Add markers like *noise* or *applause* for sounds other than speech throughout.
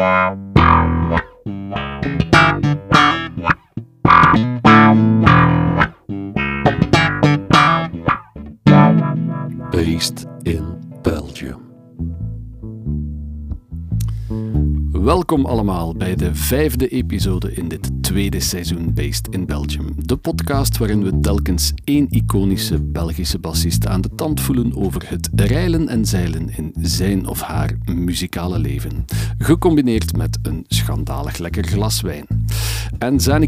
Based in Belgium. Welkom allemaal bij de vijfde episode in dit tweede seizoen Based in Belgium. De podcast waarin we telkens één iconische Belgische bassist aan de tand voelen over het reilen en zeilen in zijn of haar muzikale leven. Gecombineerd met een schandalig lekker glas wijn. En zijn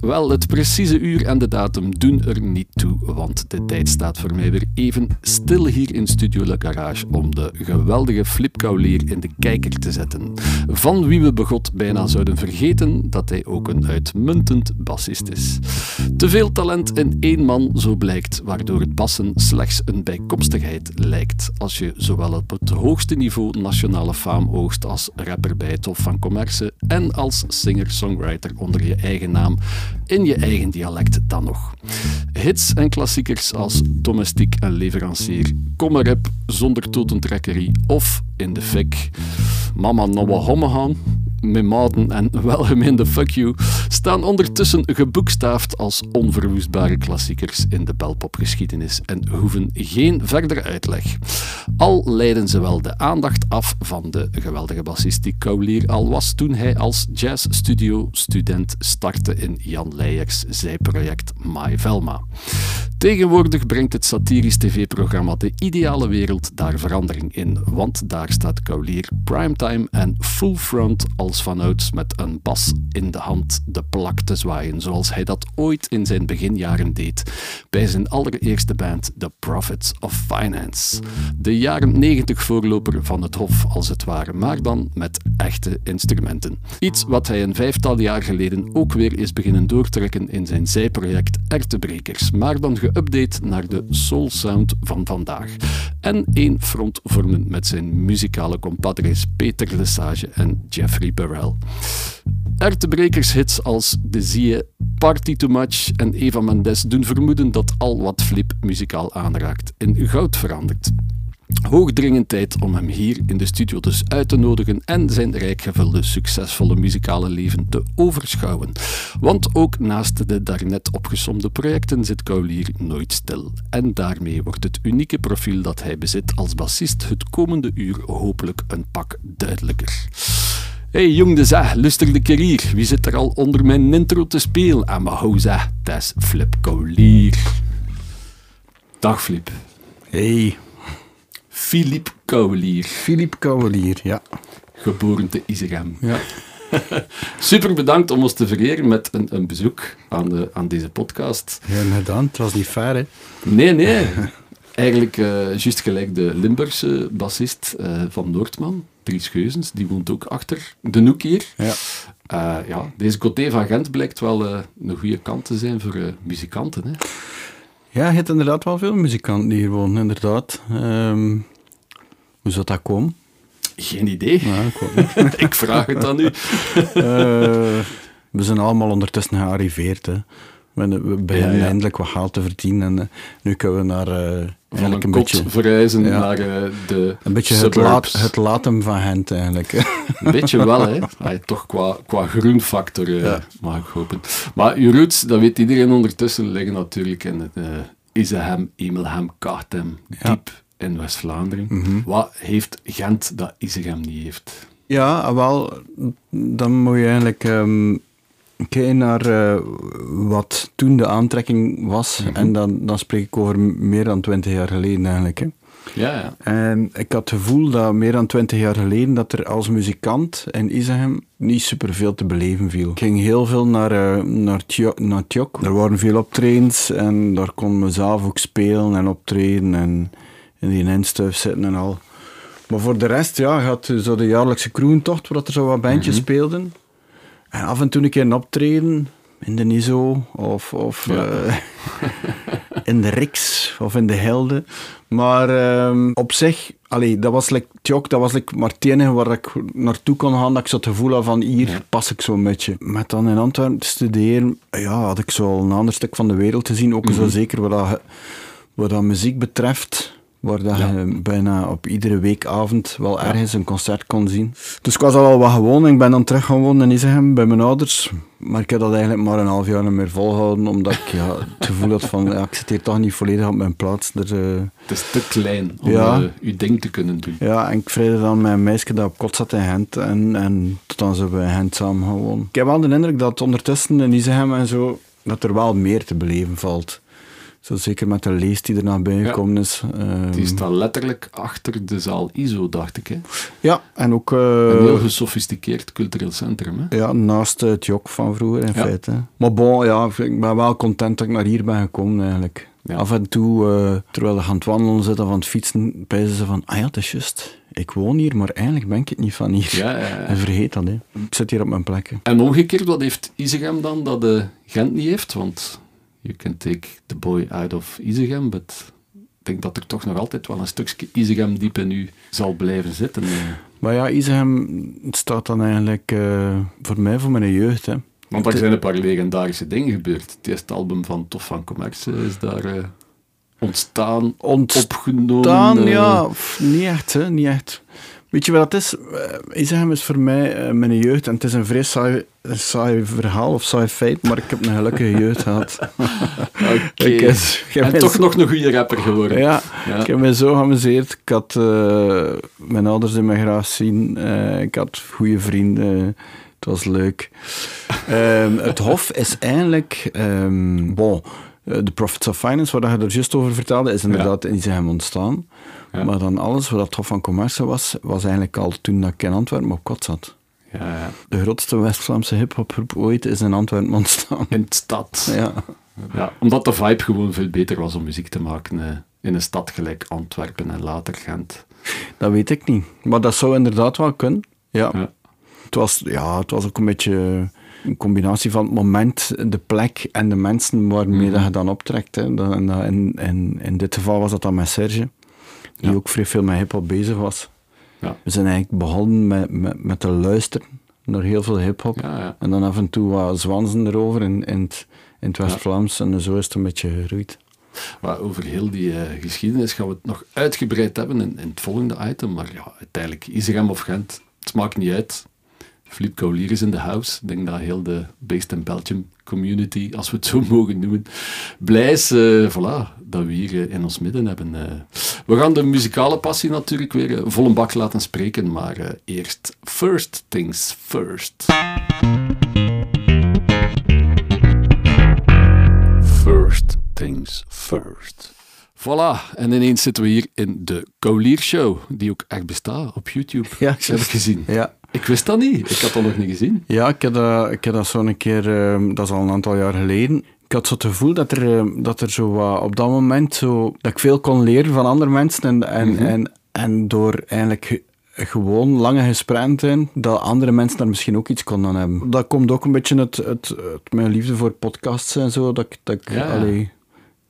Wel, het precieze uur en de datum doen er niet toe, want de tijd staat voor mij weer even stil hier in Studio Le Garage om de geweldige Flip Kaulier in de kijker te zetten van wie we begot bijna zouden vergeten dat hij ook een uitmuntend bassist is. Te veel talent in één man, zo blijkt, waardoor het bassen slechts een bijkomstigheid lijkt als je zowel op het hoogste niveau nationale faam oogst als rapper bij het Hof van Commerce en als singer-songwriter onder je eigen naam in je eigen dialect dan nog. Hits en klassiekers als Domestiek en Leverancier, Kom erop zonder totentrekkerie of In de Fik, Mama Noah Hommehan, met maten en welgemeende fuck you, staan ondertussen geboekstaafd als onverwoestbare klassiekers in de belpopgeschiedenis en hoeven geen verdere uitleg. Al leiden ze wel de aandacht af van de geweldige bassist die Kaulier al was toen hij als jazzstudio-student startte in Jan Leijers zijproject My Velma. Tegenwoordig brengt het satirisch tv-programma De Ideale Wereld daar verandering in, want daar staat Kaulier primetime en full front als vanouds met een bas in de hand de plak te zwaaien, zoals hij dat ooit in zijn beginjaren deed bij zijn allereerste band The Profits of Finance. De jaren 90 voorloper van het Hof, als het ware, maar dan met echte instrumenten. Iets wat hij een vijftal jaar geleden ook weer is beginnen doortrekken in zijn zijproject Ertebrekers, maar dan geüpdate naar de soul sound van vandaag. En één front vormen met zijn muzikale compadres Peter Lesage en Jeffrey Burrell. Ertebrekershits als De Zie Party Too Much en Eva Mendes doen vermoeden dat al wat Flip muzikaal aanraakt in goud verandert. Hoogdringend tijd om hem hier in de studio dus uit te nodigen en zijn rijkgevulde, succesvolle muzikale leven te overschouwen. Want ook naast de daarnet opgesomde projecten zit Kaulier nooit stil. En daarmee wordt het unieke profiel dat hij bezit als bassist het komende uur hopelijk een pak duidelijker. Hey jong de zeg, lustig de hier. Wie zit er al onder mijn intro te spelen? En mijn hoza, dat is Flip Kaulier. Dag Flip. Hey. Philippe Kouwelier. Philippe Kouwelier, ja. Geboren te Isegem. Ja. *laughs* Super bedankt om ons te vereren met een, een bezoek aan, de, aan deze podcast. Ja, gedaan. Het was niet fair, hè? Nee, nee. *laughs* Eigenlijk uh, juist gelijk de Limburgse bassist uh, van Noordman, Dries Geuzens, die woont ook achter de Noek hier. Ja. Uh, ja, deze Coté van Gent blijkt wel een goede kant te zijn voor muzikanten. Hè? Ja, je hebt inderdaad wel veel muzikanten hier wonen, inderdaad. Um, hoe zou dat komen? Geen idee. Ja, ik, *laughs* ik, vraag het aan u. uh, we zijn allemaal ondertussen gearriveerd. Hè. We, beginnen ja, ja. eindelijk wat geld te verdienen. En nu kunnen we naar... Uh, van een, een ja, naar uh, de Een beetje het, laat, het latem van Gent, eigenlijk. een beetje wel, hè. Toch qua, qua groenfactor, ja. mag ik hopen. Maar je roots, dat weet iedereen ondertussen, liggen natuurlijk in het Isehem, Imelhem, Kachtem, diep in West-Vlaanderen. Mm -hmm. Wat heeft Gent dat Isegem niet heeft? Ja, wel, dan moet je eigenlijk um, kijken naar uh, wat toen de aantrekking was. Mm -hmm. En dan, dan spreek ik over meer dan twintig jaar geleden eigenlijk. Hè. Ja, ja. En ik had het gevoel dat meer dan twintig jaar geleden dat er als muzikant in Isegem niet superveel te beleven viel. Ik ging heel veel naar, uh, naar, Tjok, naar Tjok. Er waren veel optredens en daar kon mezelf ook spelen en optreden en in die instuif zitten en al. Maar voor de rest, ja, had zo de jaarlijkse kroentocht, waar er zo wat bandjes mm -hmm. speelden. En af en toe een keer een optreden in de NISO of, of ja. uh, *laughs* in de Rix of in de Helden. Maar um, op zich, allee, dat was like, tjok, dat was like maar het enige waar ik naartoe kon gaan, dat ik zo het gevoel had van hier ja. pas ik zo'n beetje. Met dan in Antwerpen te studeren, ja, had ik zo een ander stuk van de wereld te zien, ook mm -hmm. zo zeker wat dat, wat dat muziek betreft Waar dat Ja. je bijna op iedere weekavond wel ergens een concert kon zien. Dus ik was al wel wat gewoon. Ik ben dan terug gaan wonen in Isegem bij mijn ouders. Maar ik heb dat eigenlijk maar een half jaar niet meer volgehouden. Omdat ik ja, het gevoel had van, ja, ik zit hier toch niet volledig op mijn plaats. Er, eh, Het is te klein om Ja. eh, uw ding te kunnen doen. ja, en ik vrede dan met een meisje dat op kot zat in Gent. En, en tot dan zijn we in Gent samen wonen. Ik heb wel de indruk dat ondertussen in Isegem en zo, dat er wel meer te beleven valt. Zo zeker met de lees die er naar Ja. gekomen is. ehm, Die staat letterlijk achter de zaal ISO, dacht ik. Hè? Ja, en ook... eh, Een heel gesofisticeerd cultureel centrum. Hè? Ja, naast het jok van vroeger in Ja. feite. Maar bon, ja, ik ben wel content dat ik naar hier ben gekomen eigenlijk. Ja. Af en toe, eh, terwijl je aan het wandelen zit of aan het fietsen, pijzen ze van, ah ja, het is juist. Ik woon hier, maar eigenlijk ben ik het niet van hier. Ja, ja, ja. En vergeet dat, hè. Ik zit hier op mijn plek. hè. En omgekeerd, wat heeft Isegem dan dat de Gent niet heeft? Want you can take the boy out of Isegem, but ik denk dat er toch nog altijd wel een stukje Isegem diep in u zal blijven zitten. eh. Maar ja, Isegem staat dan eigenlijk eh, voor mij, voor mijn jeugd. Hè. Want er zijn een paar legendarische dingen gebeurd. Het eerste album van Tof van Commerce is daar eh, ontstaan, Ontstaan, opgenomen. eh, ja, pff, niet echt, hè, niet echt. Weet je wat het is? Eh, Isegem is voor mij eh, mijn jeugd en het is een vrij saai, verhaal of saai feit, maar ik heb een gelukkige jeugd gehad. *laughs* Oké. Heb En mij toch zo- nog een goede rapper geworden. Ja, Ja. ik heb me zo geamuseerd. Ik had eh, mijn ouders die me graag zien. Eh, ik had goede vrienden. Het was leuk. *laughs* Ehm, het Hof is eigenlijk... ehm bon, eh, The Profits of Finance, waar je er juist over vertelde, is inderdaad in zijn ontstaan. Ja. Maar dan alles wat het Hof van Commerce was, was eigenlijk al toen dat ik in Antwerpen op kot zat. Ja. De grootste West-Vlaamse hip-hopgroep ooit is in Antwerpen ontstaan. In de stad. Ja. Ja, omdat de vibe gewoon veel beter was om muziek te maken eh, in een stad gelijk Antwerpen en later Gent. Dat weet ik niet. Maar dat zou inderdaad wel kunnen. Ja. Ja. Het, was, ja, het was ook een beetje een combinatie van het moment, de plek en de mensen waarmee Mhm. dat je dan optrekt. Hè. En in, in, in dit geval was dat dan met Serge, die ook vrij veel met hip-hop bezig was. Ja. We zijn eigenlijk begonnen met, met, met te luisteren naar heel veel hip-hop. En dan af en toe wat zwansen erover in, in het, in het West-Vlaams. En zo is het een beetje geroeid. Maar over heel die eh, geschiedenis gaan we het nog uitgebreid hebben in, in het volgende item. Maar ja, uiteindelijk, Isegem of Gent, het maakt niet uit. Philippe Kaulier is in de house. Ik denk dat heel de Based in Belgium community, als we het zo *laughs* mogen noemen, blij is eh, voilà, dat we hier eh, in ons midden hebben. eh. We gaan de muzikale passie natuurlijk weer vol een bak laten spreken, maar eerst first things first. First things first. Voilà, en ineens zitten we hier in de Kaulier Show, die ook echt bestaat op YouTube. Ja, heb ik gezien. Ja. Ik wist dat niet. Ik had dat nog niet gezien. Ja, ik heb dat, ik heb dat zo een keer, ehm, dat is al een aantal jaar geleden. Ik had zo het gevoel dat er, ehm, dat er zo op dat moment zo, dat ik veel kon leren van andere mensen en, en, Mhm. en, en door eigenlijk ge- gewoon lange gesprekken te hebben, dat andere mensen daar misschien ook iets konden aan hebben. Dat komt ook een beetje het, het, het mijn liefde voor podcasts en zo, dat ik, dat ik, Ja. allee,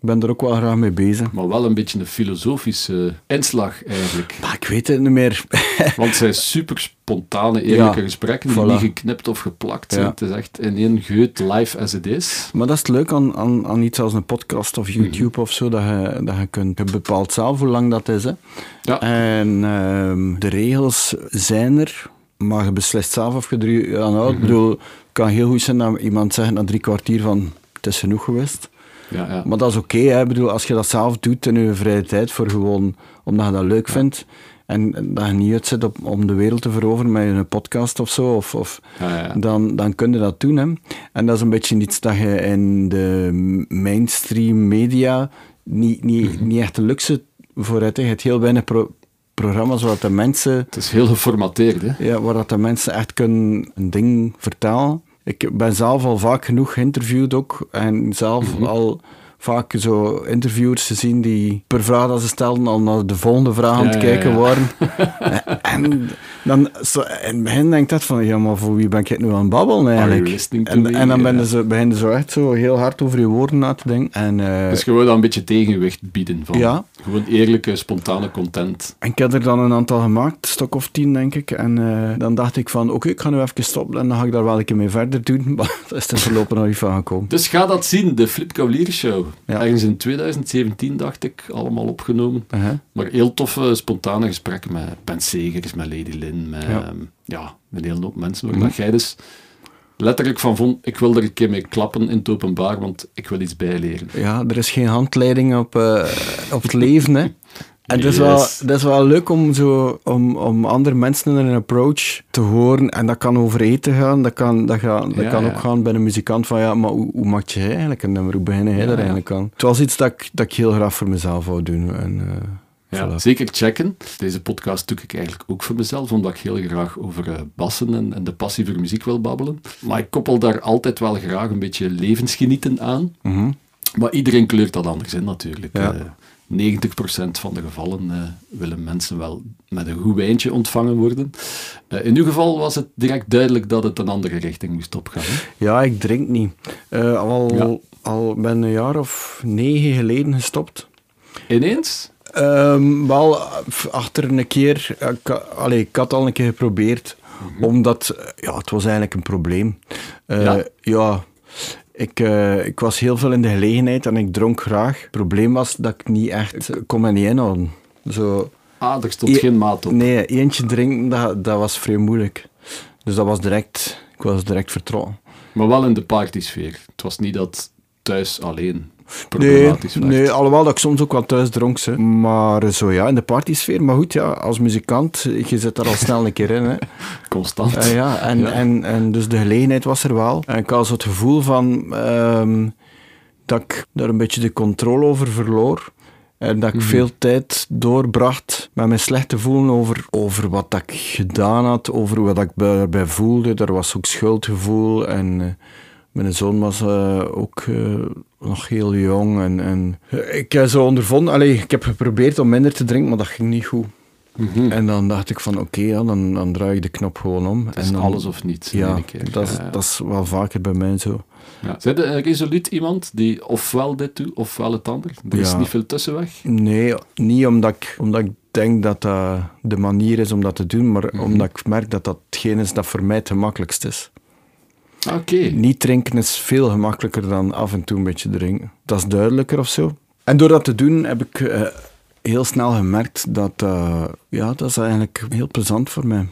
ben er ook wel graag mee bezig. Maar wel een beetje een filosofische inslag eigenlijk. Maar ik weet het niet meer. *laughs* Want het zijn super spontane, eerlijke Ja, gesprekken die voilà. niet geknipt of geplakt zijn. Ja. Het is echt in één geut live as it is. Maar dat is het leuk aan, aan, aan iets als een podcast of YouTube of zo, dat je, dat je kunt... Je bepaalt zelf hoe lang dat is, hè. Ja. En ehm, de regels zijn er, maar je beslist zelf of je er aan houdt. Ik bedoel, het kan heel goed zijn dat iemand zegt na drie kwartier van, het is genoeg geweest. Ja, ja. Maar dat is oké. Ik bedoel, als je dat zelf doet in je vrije tijd, voor gewoon, omdat je dat leuk vindt, en dat je niet uitzet op, om de wereld te veroveren met een podcast of zo, of, of Ja, ja. dan, dan kun je dat doen. Hè. En dat is een beetje iets dat je in de mainstream media niet, niet, Mhm. niet echt de luxe voor hebt. Je hebt heel weinig pro- programma's waar de mensen Het is heel geformateerd, hè. ja, waar dat de mensen echt kunnen een ding vertellen. Ik ben zelf al vaak genoeg geïnterviewd ook. En zelf Mhm. al vaak zo interviewers gezien die per vraag dat ze stelden al naar de volgende vraag aan het ja, kijken ja. waren. *laughs* en dan, zo, in het begin denk ik dat van, ja, maar voor wie ben ik nu aan het babbelen eigenlijk? listening to En, me? en dan ben Ja. je zo, begin je zo echt zo heel hard over je woorden na te denken. En, eh, Dus gewoon dan een beetje tegenwicht bieden van... ja, Gewoon eerlijke, spontane content. En ik heb er dan een aantal gemaakt, stok of tien denk ik. En uh, dan dacht ik van, oké, ik ga nu even stoppen en dan ga ik daar wel een keer mee verder doen. *laughs* Maar dat is er voorlopig nog niet van gekomen. Dus ga dat zien, de Flip Cavalier Show. Ja. Ergens in 2017 dacht ik, allemaal opgenomen. Uh -huh. Maar heel toffe, spontane gesprekken met Ben Segers, met Lady Met ja. Um, ja, een hele hoop mensen. Waar mm -hmm. jij dus letterlijk van vond, ik wil er een keer mee klappen in het openbaar, want ik wil iets bijleren. Ja, er is geen handleiding op, uh, op het leven, hè. *laughs* En dat is, wel, dat is wel leuk om, zo, om, om andere mensen een approach te horen. En dat kan over eten gaan. Dat kan, dat ga, dat Ja, kan ja. ook gaan bij een muzikant van ja, maar hoe, hoe maak je eigenlijk een nummer? Hoe begin jij Ja, er ja. eigenlijk aan? Het was iets dat ik, dat ik heel graag voor mezelf wou doen. En, eh, Ja, voilà. zeker checken. Deze podcast doe ik eigenlijk ook voor mezelf, omdat ik heel graag over eh, bassen en, en de passie voor muziek wil babbelen. Maar ik koppel daar altijd wel graag een beetje levensgenieten aan. Mhm. Maar iedereen kleurt dat anders in natuurlijk. Ja. Eh, 90% van de gevallen eh, willen mensen wel met een goed wijntje ontvangen worden. Eh, in uw geval was het direct duidelijk dat het een andere richting moest opgaan. hè? Ja, ik drink niet. Eh, al, Ja. al ben een jaar of negen geleden gestopt. Ineens? Ehm, wel, achter een keer... eh, Ik, allee, ik had al een keer geprobeerd, omdat... eh, Ja, het was eigenlijk een probleem. Eh, Ja? ja, ik, ik was heel veel in de gelegenheid en ik dronk graag. Het probleem was dat ik niet echt... Ik kon me niet inhouden. Zo, Ah, er stond E- geen maat op. nee, eentje drinken, dat, dat was vrij moeilijk. Dus dat was direct... Ik was direct vertrokken. Maar wel in de partysfeer. Het was niet dat thuis alleen problematisch werd. nee, alhoewel dat ik soms ook wel thuis dronk. Hè. Maar zo ja, in de partysfeer. Maar goed, ja, als muzikant, je zit daar al snel een keer in. Hè. *laughs* Constant. Eh, ja, en, Ja. En, en dus de gelegenheid was er wel. En ik had zo het gevoel van ehm, dat ik daar een beetje de controle over verloor. En dat ik Mhm. veel tijd doorbracht met mijn slechte voelen over, over wat dat ik gedaan had, over wat ik bij- daarbij voelde. Er was ook schuldgevoel en eh, mijn zoon was eh, ook eh, nog heel jong. En, en eh, ik heb zo ondervonden, allee, ik heb geprobeerd om minder te drinken, maar dat ging niet goed. Mhm. En dan dacht ik van oké, ja, dan, dan draai ik de knop gewoon om. Het is en dan, alles of niets ja, keer. dat is, Ja, ja. dat is wel vaker bij mij zo. Ja. Zijn een resoluut iemand die ofwel dit doet, ofwel het ander? Er is niet veel tussenweg. Nee, niet omdat ik, omdat ik denk dat dat de manier is om dat te doen, maar Mhm. omdat ik merk dat dat hetgeen is dat voor mij het gemakkelijkst is. Oké. Niet drinken is veel gemakkelijker dan af en toe een beetje drinken. Dat is duidelijker of zo. En door dat te doen heb ik eh, heel snel gemerkt dat eh, ja, dat is eigenlijk heel plezant voor mij.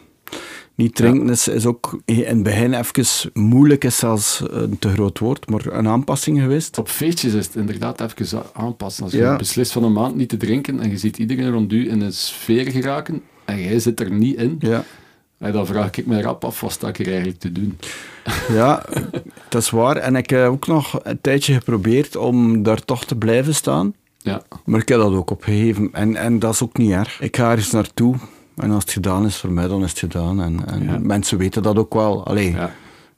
Niet drinken is, is ook in het begin even moeilijk, is zelfs een te groot woord, maar een aanpassing geweest. Op feestjes is het inderdaad even aanpassen. Als je Ja. beslist van een maand niet te drinken en je ziet iedereen rond u in een sfeer geraken en jij zit er niet in, Ja. En dan vraag ik me rap af, wat sta ik er eigenlijk te doen? Ja, dat is waar. En ik heb ook nog een tijdje geprobeerd om daar toch te blijven staan. Ja, Maar ik heb dat ook opgegeven. En, en dat is ook niet erg. Ik ga ergens naartoe. En als het gedaan is voor mij, dan is het gedaan. En, en Ja. mensen weten dat ook wel. Allee, ja.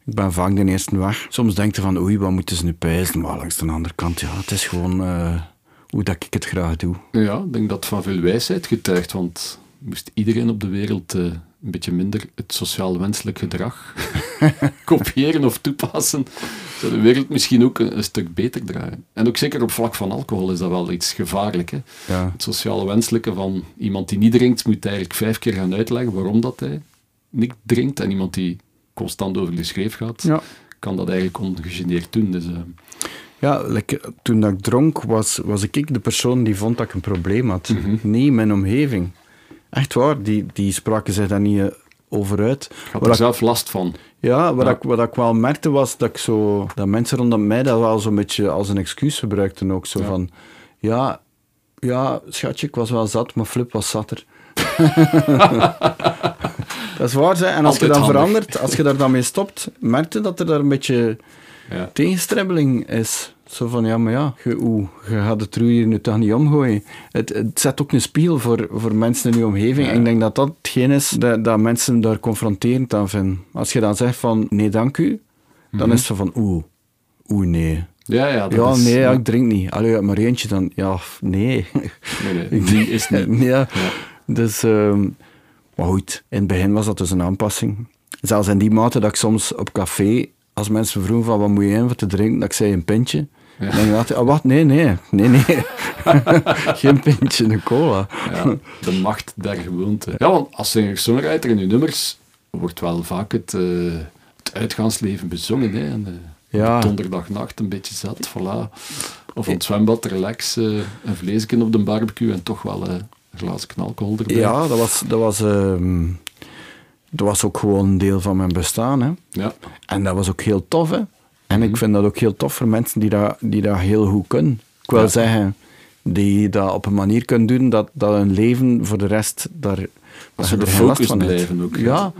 ik ben vaak de eerste weg. Soms denk je van, oei, wat moeten ze nu pijzen? Maar langs de andere kant, ja, het is gewoon eh, hoe dat ik het graag doe. ja, ik denk dat van veel wijsheid getuigt, want moest iedereen op de wereld eh, een beetje minder het sociaal wenselijk gedrag *laughs* kopiëren of toepassen, zou de wereld misschien ook een, een stuk beter draaien. En ook zeker op vlak van alcohol is dat wel iets gevaarlijk. Hè? Ja. Het sociale wenselijke van iemand die niet drinkt, moet eigenlijk vijf keer gaan uitleggen waarom dat hij niet drinkt. En iemand die constant over de schreef gaat, Ja. kan dat eigenlijk ongegeneerd doen. Dus, eh, Ja, toen dat ik dronk, was, was ik de persoon die vond dat ik een probleem had. Mhm. Nee, mijn omgeving. Echt waar, die, die spraken zich daar niet eh, over uit. ik had er ik- zelf last van. Ja, wat, Ja. Ik, wat ik wel merkte was dat, ik zo, dat mensen rondom mij dat wel zo'n beetje als een excuus gebruikten ook. Zo Ja. van, ja, ja, schatje, ik was wel zat, maar Flip was zatter. *laughs* dat is waar, hè. En als je dan handig. verandert, als je daar dan mee stopt, merkte dat er daar een beetje Ja. tegenstribbeling is. Zo van, ja, maar ja, je, oeh, je gaat het roer hier nu toch niet omgooien. Het, het zet ook een spiegel voor, voor mensen in je omgeving. Ja. En ik denk dat dat hetgeen is dat, dat mensen daar confronterend aan vinden. Als je dan zegt van, nee, dank u, dan Mhm. is het zo van, oeh, oeh, nee. Ja, ja, dat ja, is, nee, ja, ik drink niet. Allee, maar eentje dan, ja, nee. Nee, nee, *laughs* die is niet. *laughs* ja. Ja. Dus, ehm, maar goed, in het begin was dat dus een aanpassing. Zelfs in die mate dat ik soms op café, als mensen vroegen van wat moet je in voor te drinken, dat ik zei een pintje. En dan dacht ik, ah, wat? Nee, nee, nee, nee. *laughs* Geen pintje de cola. Ja, de macht der gewoonte. Ja, want als singer-songwriter in uw nummers wordt wel vaak het, eh, het uitgaansleven bezongen. Hè, en, de, Ja. de donderdagnacht een beetje zat, voilà. Of aan het zwembad relax, eh, een vleesje op de barbecue en toch wel eh, een glazen alcohol erbij. Ja, dat was, dat, was, ehm, dat was ook gewoon een deel van mijn bestaan. Hè. Ja, En dat was ook heel tof. Hè. En ik vind dat ook heel tof voor mensen die dat, die dat heel goed kunnen. Ik wil Ja. zeggen, die dat op een manier kunnen doen dat, dat hun leven voor de rest daar. dat ze de er focus van blijven ook. Ja,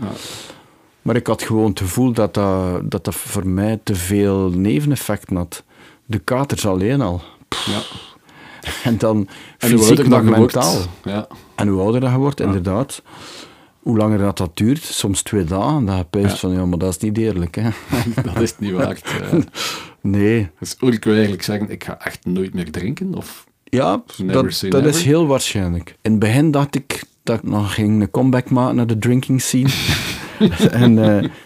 maar ik had gewoon het gevoel dat dat, dat, dat voor mij te veel neveneffecten had. De katers alleen al. ja. En dan En hoe fysiek wordt, mentaal. Ja, En hoe ouder dat je wordt, inderdaad. Hoe langer dat, dat duurt, soms twee dagen, dat je puist Ja. van, ja, maar dat is niet eerlijk. Hè. *laughs* dat is niet waard. eh. *laughs* Nee. Dus ik wil eigenlijk zeggen, ik ga echt nooit meer drinken? Of Ja, dat, dat is heel waarschijnlijk. In het begin dacht ik dat ik nog ging een comeback maken naar de drinking scene. *laughs* en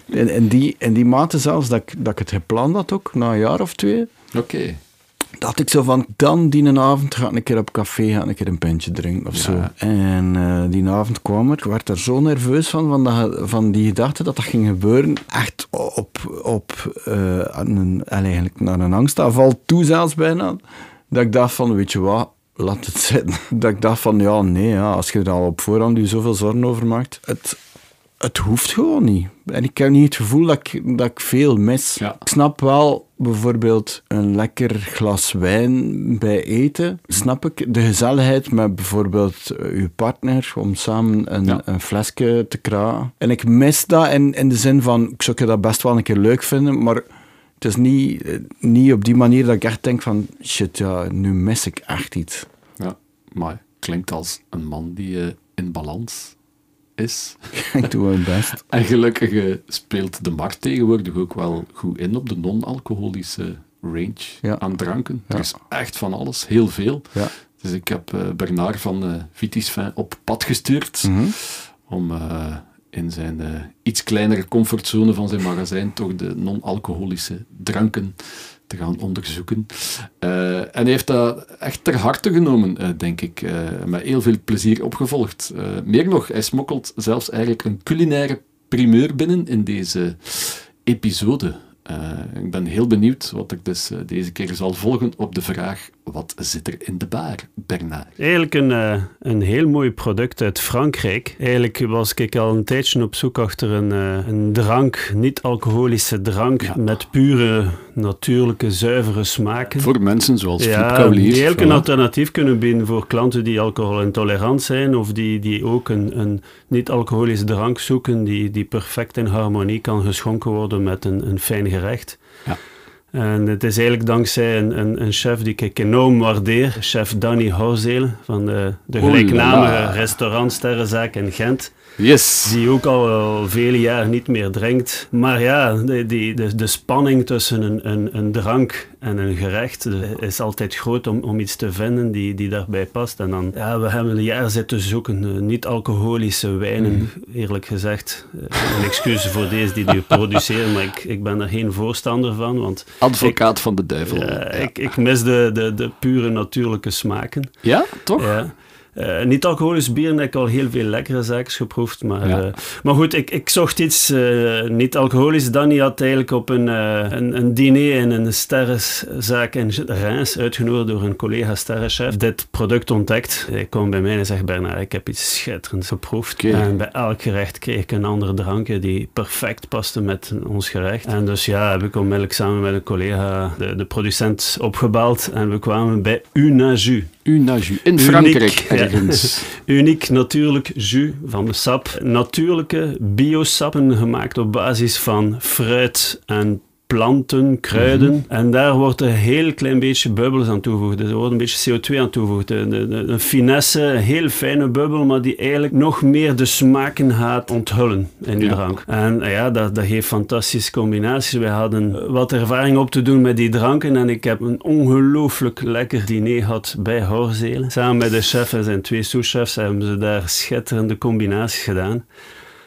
in, in, die, in die mate zelfs dat ik, dat ik het gepland had ook, na een jaar of twee, Oké, dacht ik zo van, dan die een avond ga ik een keer op café, ga ik een keer een pintje drinken of Ja. zo. En eh, die avond kwam er, ik werd er zo nerveus van, van, dat, van die gedachte dat dat ging gebeuren. Echt op, op eh, een, en eigenlijk naar een angstaanval toe zelfs bijna. Dat ik dacht van, weet je wat, laat het zitten. *laughs* Dat ik dacht van, ja, nee, ja, als je er al op voorhand je zoveel zorgen over maakt. Het, het hoeft gewoon niet. En ik heb niet het gevoel dat ik, dat ik veel mis. Ja. Ik snap wel bijvoorbeeld een lekker glas wijn bij eten. Snap ik de gezelligheid met bijvoorbeeld eh, uw partner om samen een, Ja. een flesje te kraken. En ik mis dat in, in de zin van, ik zou dat best wel een keer leuk vinden, maar het is niet, eh, niet op die manier dat ik echt denk van, shit, ja, nu mis ik echt iets. ja. Maar klinkt als een man die eh, in balans is. *laughs* ik doe mijn best. En gelukkig speelt de markt tegenwoordig ook wel goed in op de non-alcoholische range Ja. aan dranken. Er is echt van alles, heel veel. Ja. Dus ik heb eh, Bernard van eh Vitis op pad gestuurd Mhm. om eh, in zijn iets kleinere comfortzone van zijn magazijn toch de non-alcoholische dranken te gaan onderzoeken. Eh, en hij heeft dat echt ter harte genomen, eh, denk ik. eh, met heel veel plezier opgevolgd. Meer nog, hij smokkelt zelfs eigenlijk een culinaire primeur binnen in deze episode. Ik ben heel benieuwd wat ik dus deze keer zal volgen op de vraag: wat zit er in de bar, Bernard? Eigenlijk een, eh, een heel mooi product uit Frankrijk. Eigenlijk was ik al een tijdje op zoek achter een, eh, een drank, niet-alcoholische drank, Ja. met pure, natuurlijke, zuivere smaken. Voor mensen zoals Flip ja, Kaulier. die eigenlijk een alternatief kunnen bieden voor klanten die alcoholintolerant zijn of die, die ook een, een niet-alcoholische drank zoeken die, die perfect in harmonie kan geschonken worden met een, een fijn gerecht. Ja. En het is eigenlijk dankzij een, een, een chef die ik enorm waardeer, chef Danny Houzelen van de, de gelijknamige restaurant Sterrenzaak in Gent. Yes. Die ook al, al vele jaren niet meer drinkt. Maar ja, de, die, de, de spanning tussen een, een, een drank en een gerecht is altijd groot om, om iets te vinden die, die daarbij past. En dan, ja, we hebben een jaar zitten zoeken, eh, niet-alcoholische wijnen, eerlijk gezegd. Eh, Een excuus voor deze die die produceren, maar ik, ik ben er geen voorstander van, want Advocaat van de duivel. Ja, ik, ik mis de, de, de pure natuurlijke smaken. Ja, toch? Ja. Eh, niet alcoholisch bier heb ik al heel veel lekkere zaken geproefd. Maar, Ja. eh, maar goed, ik, ik zocht iets eh, niet alcoholisch. Danny had eigenlijk op een, een, een diner in een sterrenzaak in Reims, uitgenodigd door een collega sterrenchef, dit product ontdekt. Hij kwam bij mij en zegt, Bernard, ik heb iets schitterends geproefd. En bij elk gerecht kreeg ik een andere drankje die perfect paste met ons gerecht. En dus ja, heb ik onmiddellijk samen met een collega de, de producent opgebeld en we kwamen bij Unaju. Unaju. In Uniek, Frankrijk ja. ergens. *laughs* Uniek natuurlijk jus van de sap. Natuurlijke biosappen gemaakt op basis van fruit en planten, kruiden. Mhm. En daar wordt een heel klein beetje bubbels aan toegevoegd. Er wordt een beetje CO2 aan toegevoegd. Een finesse, een heel fijne bubbel, maar die eigenlijk nog meer de smaken gaat onthullen in die Ja. drank. En eh, ja, dat, dat geeft fantastische combinaties. Wij hadden wat ervaring op te doen met die dranken en ik heb een ongelooflijk lekker diner gehad bij Horzelen. Samen met de chef en zijn twee sous-chefs hebben ze daar schitterende combinaties gedaan.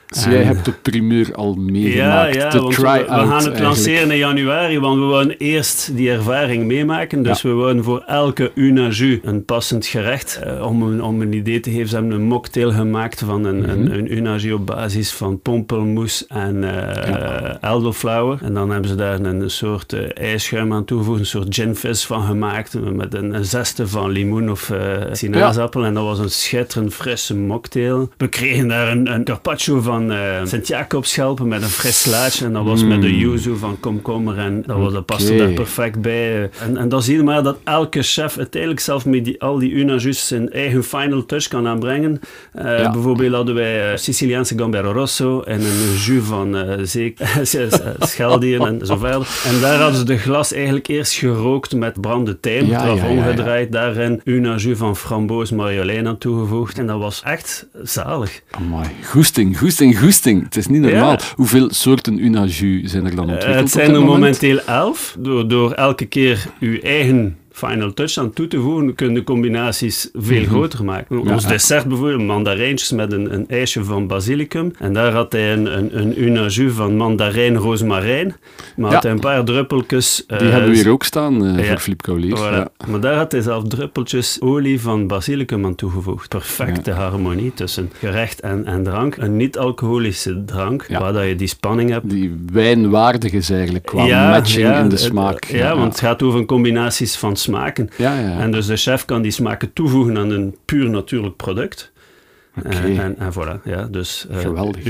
Dus jij hebt de primeur al meegemaakt. Ja, ja de want we, gaan het eigenlijk. lanceren in januari, want we willen eerst die ervaring meemaken. Dus we willen voor elke una jus een passend gerecht. Eh, om, een, om een idee te geven, ze hebben een mocktail gemaakt van een, Mhm. een, een una jus op basis van pompelmoes en eh elderflower. En dan hebben ze daar een soort eh, ijsschuim aan toegevoegd, een soort gin fizz van gemaakt, met een, een zeste van limoen of sinaasappel. En dat was een schitterend frisse mocktail. We kregen daar een, een carpaccio van eh Sint-Jacobschelpen met een fris slaatje. En dat was met de yuzu van komkommer. En dat, was, dat paste daar perfect bij. En, en dan zie je maar dat elke chef uiteindelijk zelf met die, al die una jus zijn eigen final touch kan aanbrengen. Eh, Ja. Bijvoorbeeld hadden wij eh, Siciliaanse Gambero Rosso en een jus van eh zeek, *laughs* scheldieren en zo verder. En daar hadden ze de glas eigenlijk eerst gerookt met brande tijm, Ja, eraf ja, omgedraaid, daarin una jus van framboos marjolein aan toegevoegd. En dat was echt zalig. Amai, goesting, goesting, goesting. Het is niet normaal. Ja. Hoeveel soorten una jus zijn er dan Eh, ontwikkeld het zijn er moment? momenteel elf. Door, door elke keer uw eigen final touch aan toe te voegen, kun je de combinaties veel groter maken. Mhm. Ja, Ons ja. dessert bijvoorbeeld, mandarijntjes met een, een ijsje van basilicum. En daar had hij een, een, een van mandarijn rozemarijn. Maar had hij een paar druppeltjes... Die eh, hebben we hier ook staan eh, voor Philippe. Voilà. Ja. Maar daar had hij zelf druppeltjes olie van basilicum aan toegevoegd. Perfecte harmonie tussen gerecht en, en drank. Een niet-alcoholische drank, waar dat je die spanning hebt. Die wijnwaardig is eigenlijk qua matching in de smaak. Ja, want het gaat over combinaties van smaken. Ja, ja. En dus de chef kan die smaken toevoegen aan een puur natuurlijk product. Oké. En, en, en voilà, ja, dus eh Geweldig.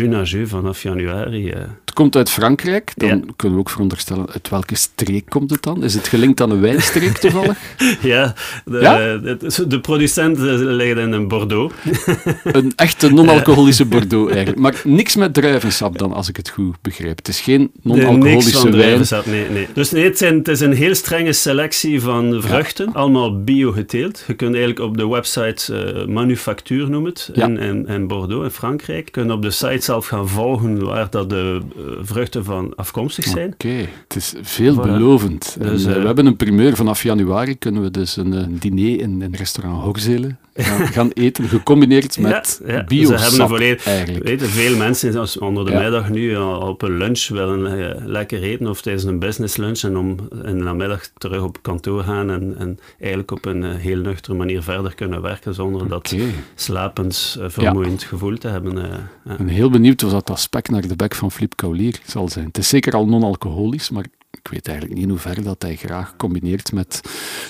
vanaf januari. eh. Komt uit Frankrijk. Dan Ja. kunnen we ook veronderstellen, uit welke streek komt het dan? Is het gelinkt aan een wijnstreek *laughs* toevallig? ja, de, Ja? de, de producent ligt in een Bordeaux. *laughs* een echte non-alcoholische Bordeaux eigenlijk. Maar niks met druivensap dan, als ik het goed begrijp. Het is geen non-alcoholische wijn. druivensap, nee, nee. Dus nee, het, zijn, het is een heel strenge selectie van vruchten, allemaal bio geteeld. Je kunt eigenlijk op de website eh Manufactuur noemen het, in, in Bordeaux, in Frankrijk. Je kunt op de site zelf gaan volgen waar dat de eh, vruchten van afkomstig zijn. Oké, het is veelbelovend. En, Dus, eh, eh, we hebben een primeur. Vanaf januari kunnen we dus een, eh, diner in, in restaurant Hoogzele gaan, gaan eten, gecombineerd met ja, bio ze hebben een volledig- eigenlijk. Weten, veel mensen zoals onder de Ja. middag nu al op een lunch willen eh, lekker eten of tijdens een business lunch en om in de namiddag terug op kantoor gaan en, en eigenlijk op een eh, heel nuchtere manier verder kunnen werken zonder dat slapend, eh, vermoeiend gevoel te hebben. eh, ja. Ik ben heel benieuwd of dat aspect naar de bek van Flip Kaulier zal zijn. Het is zeker al non-alcoholisch, maar ik weet eigenlijk niet in hoeverre dat hij graag combineert met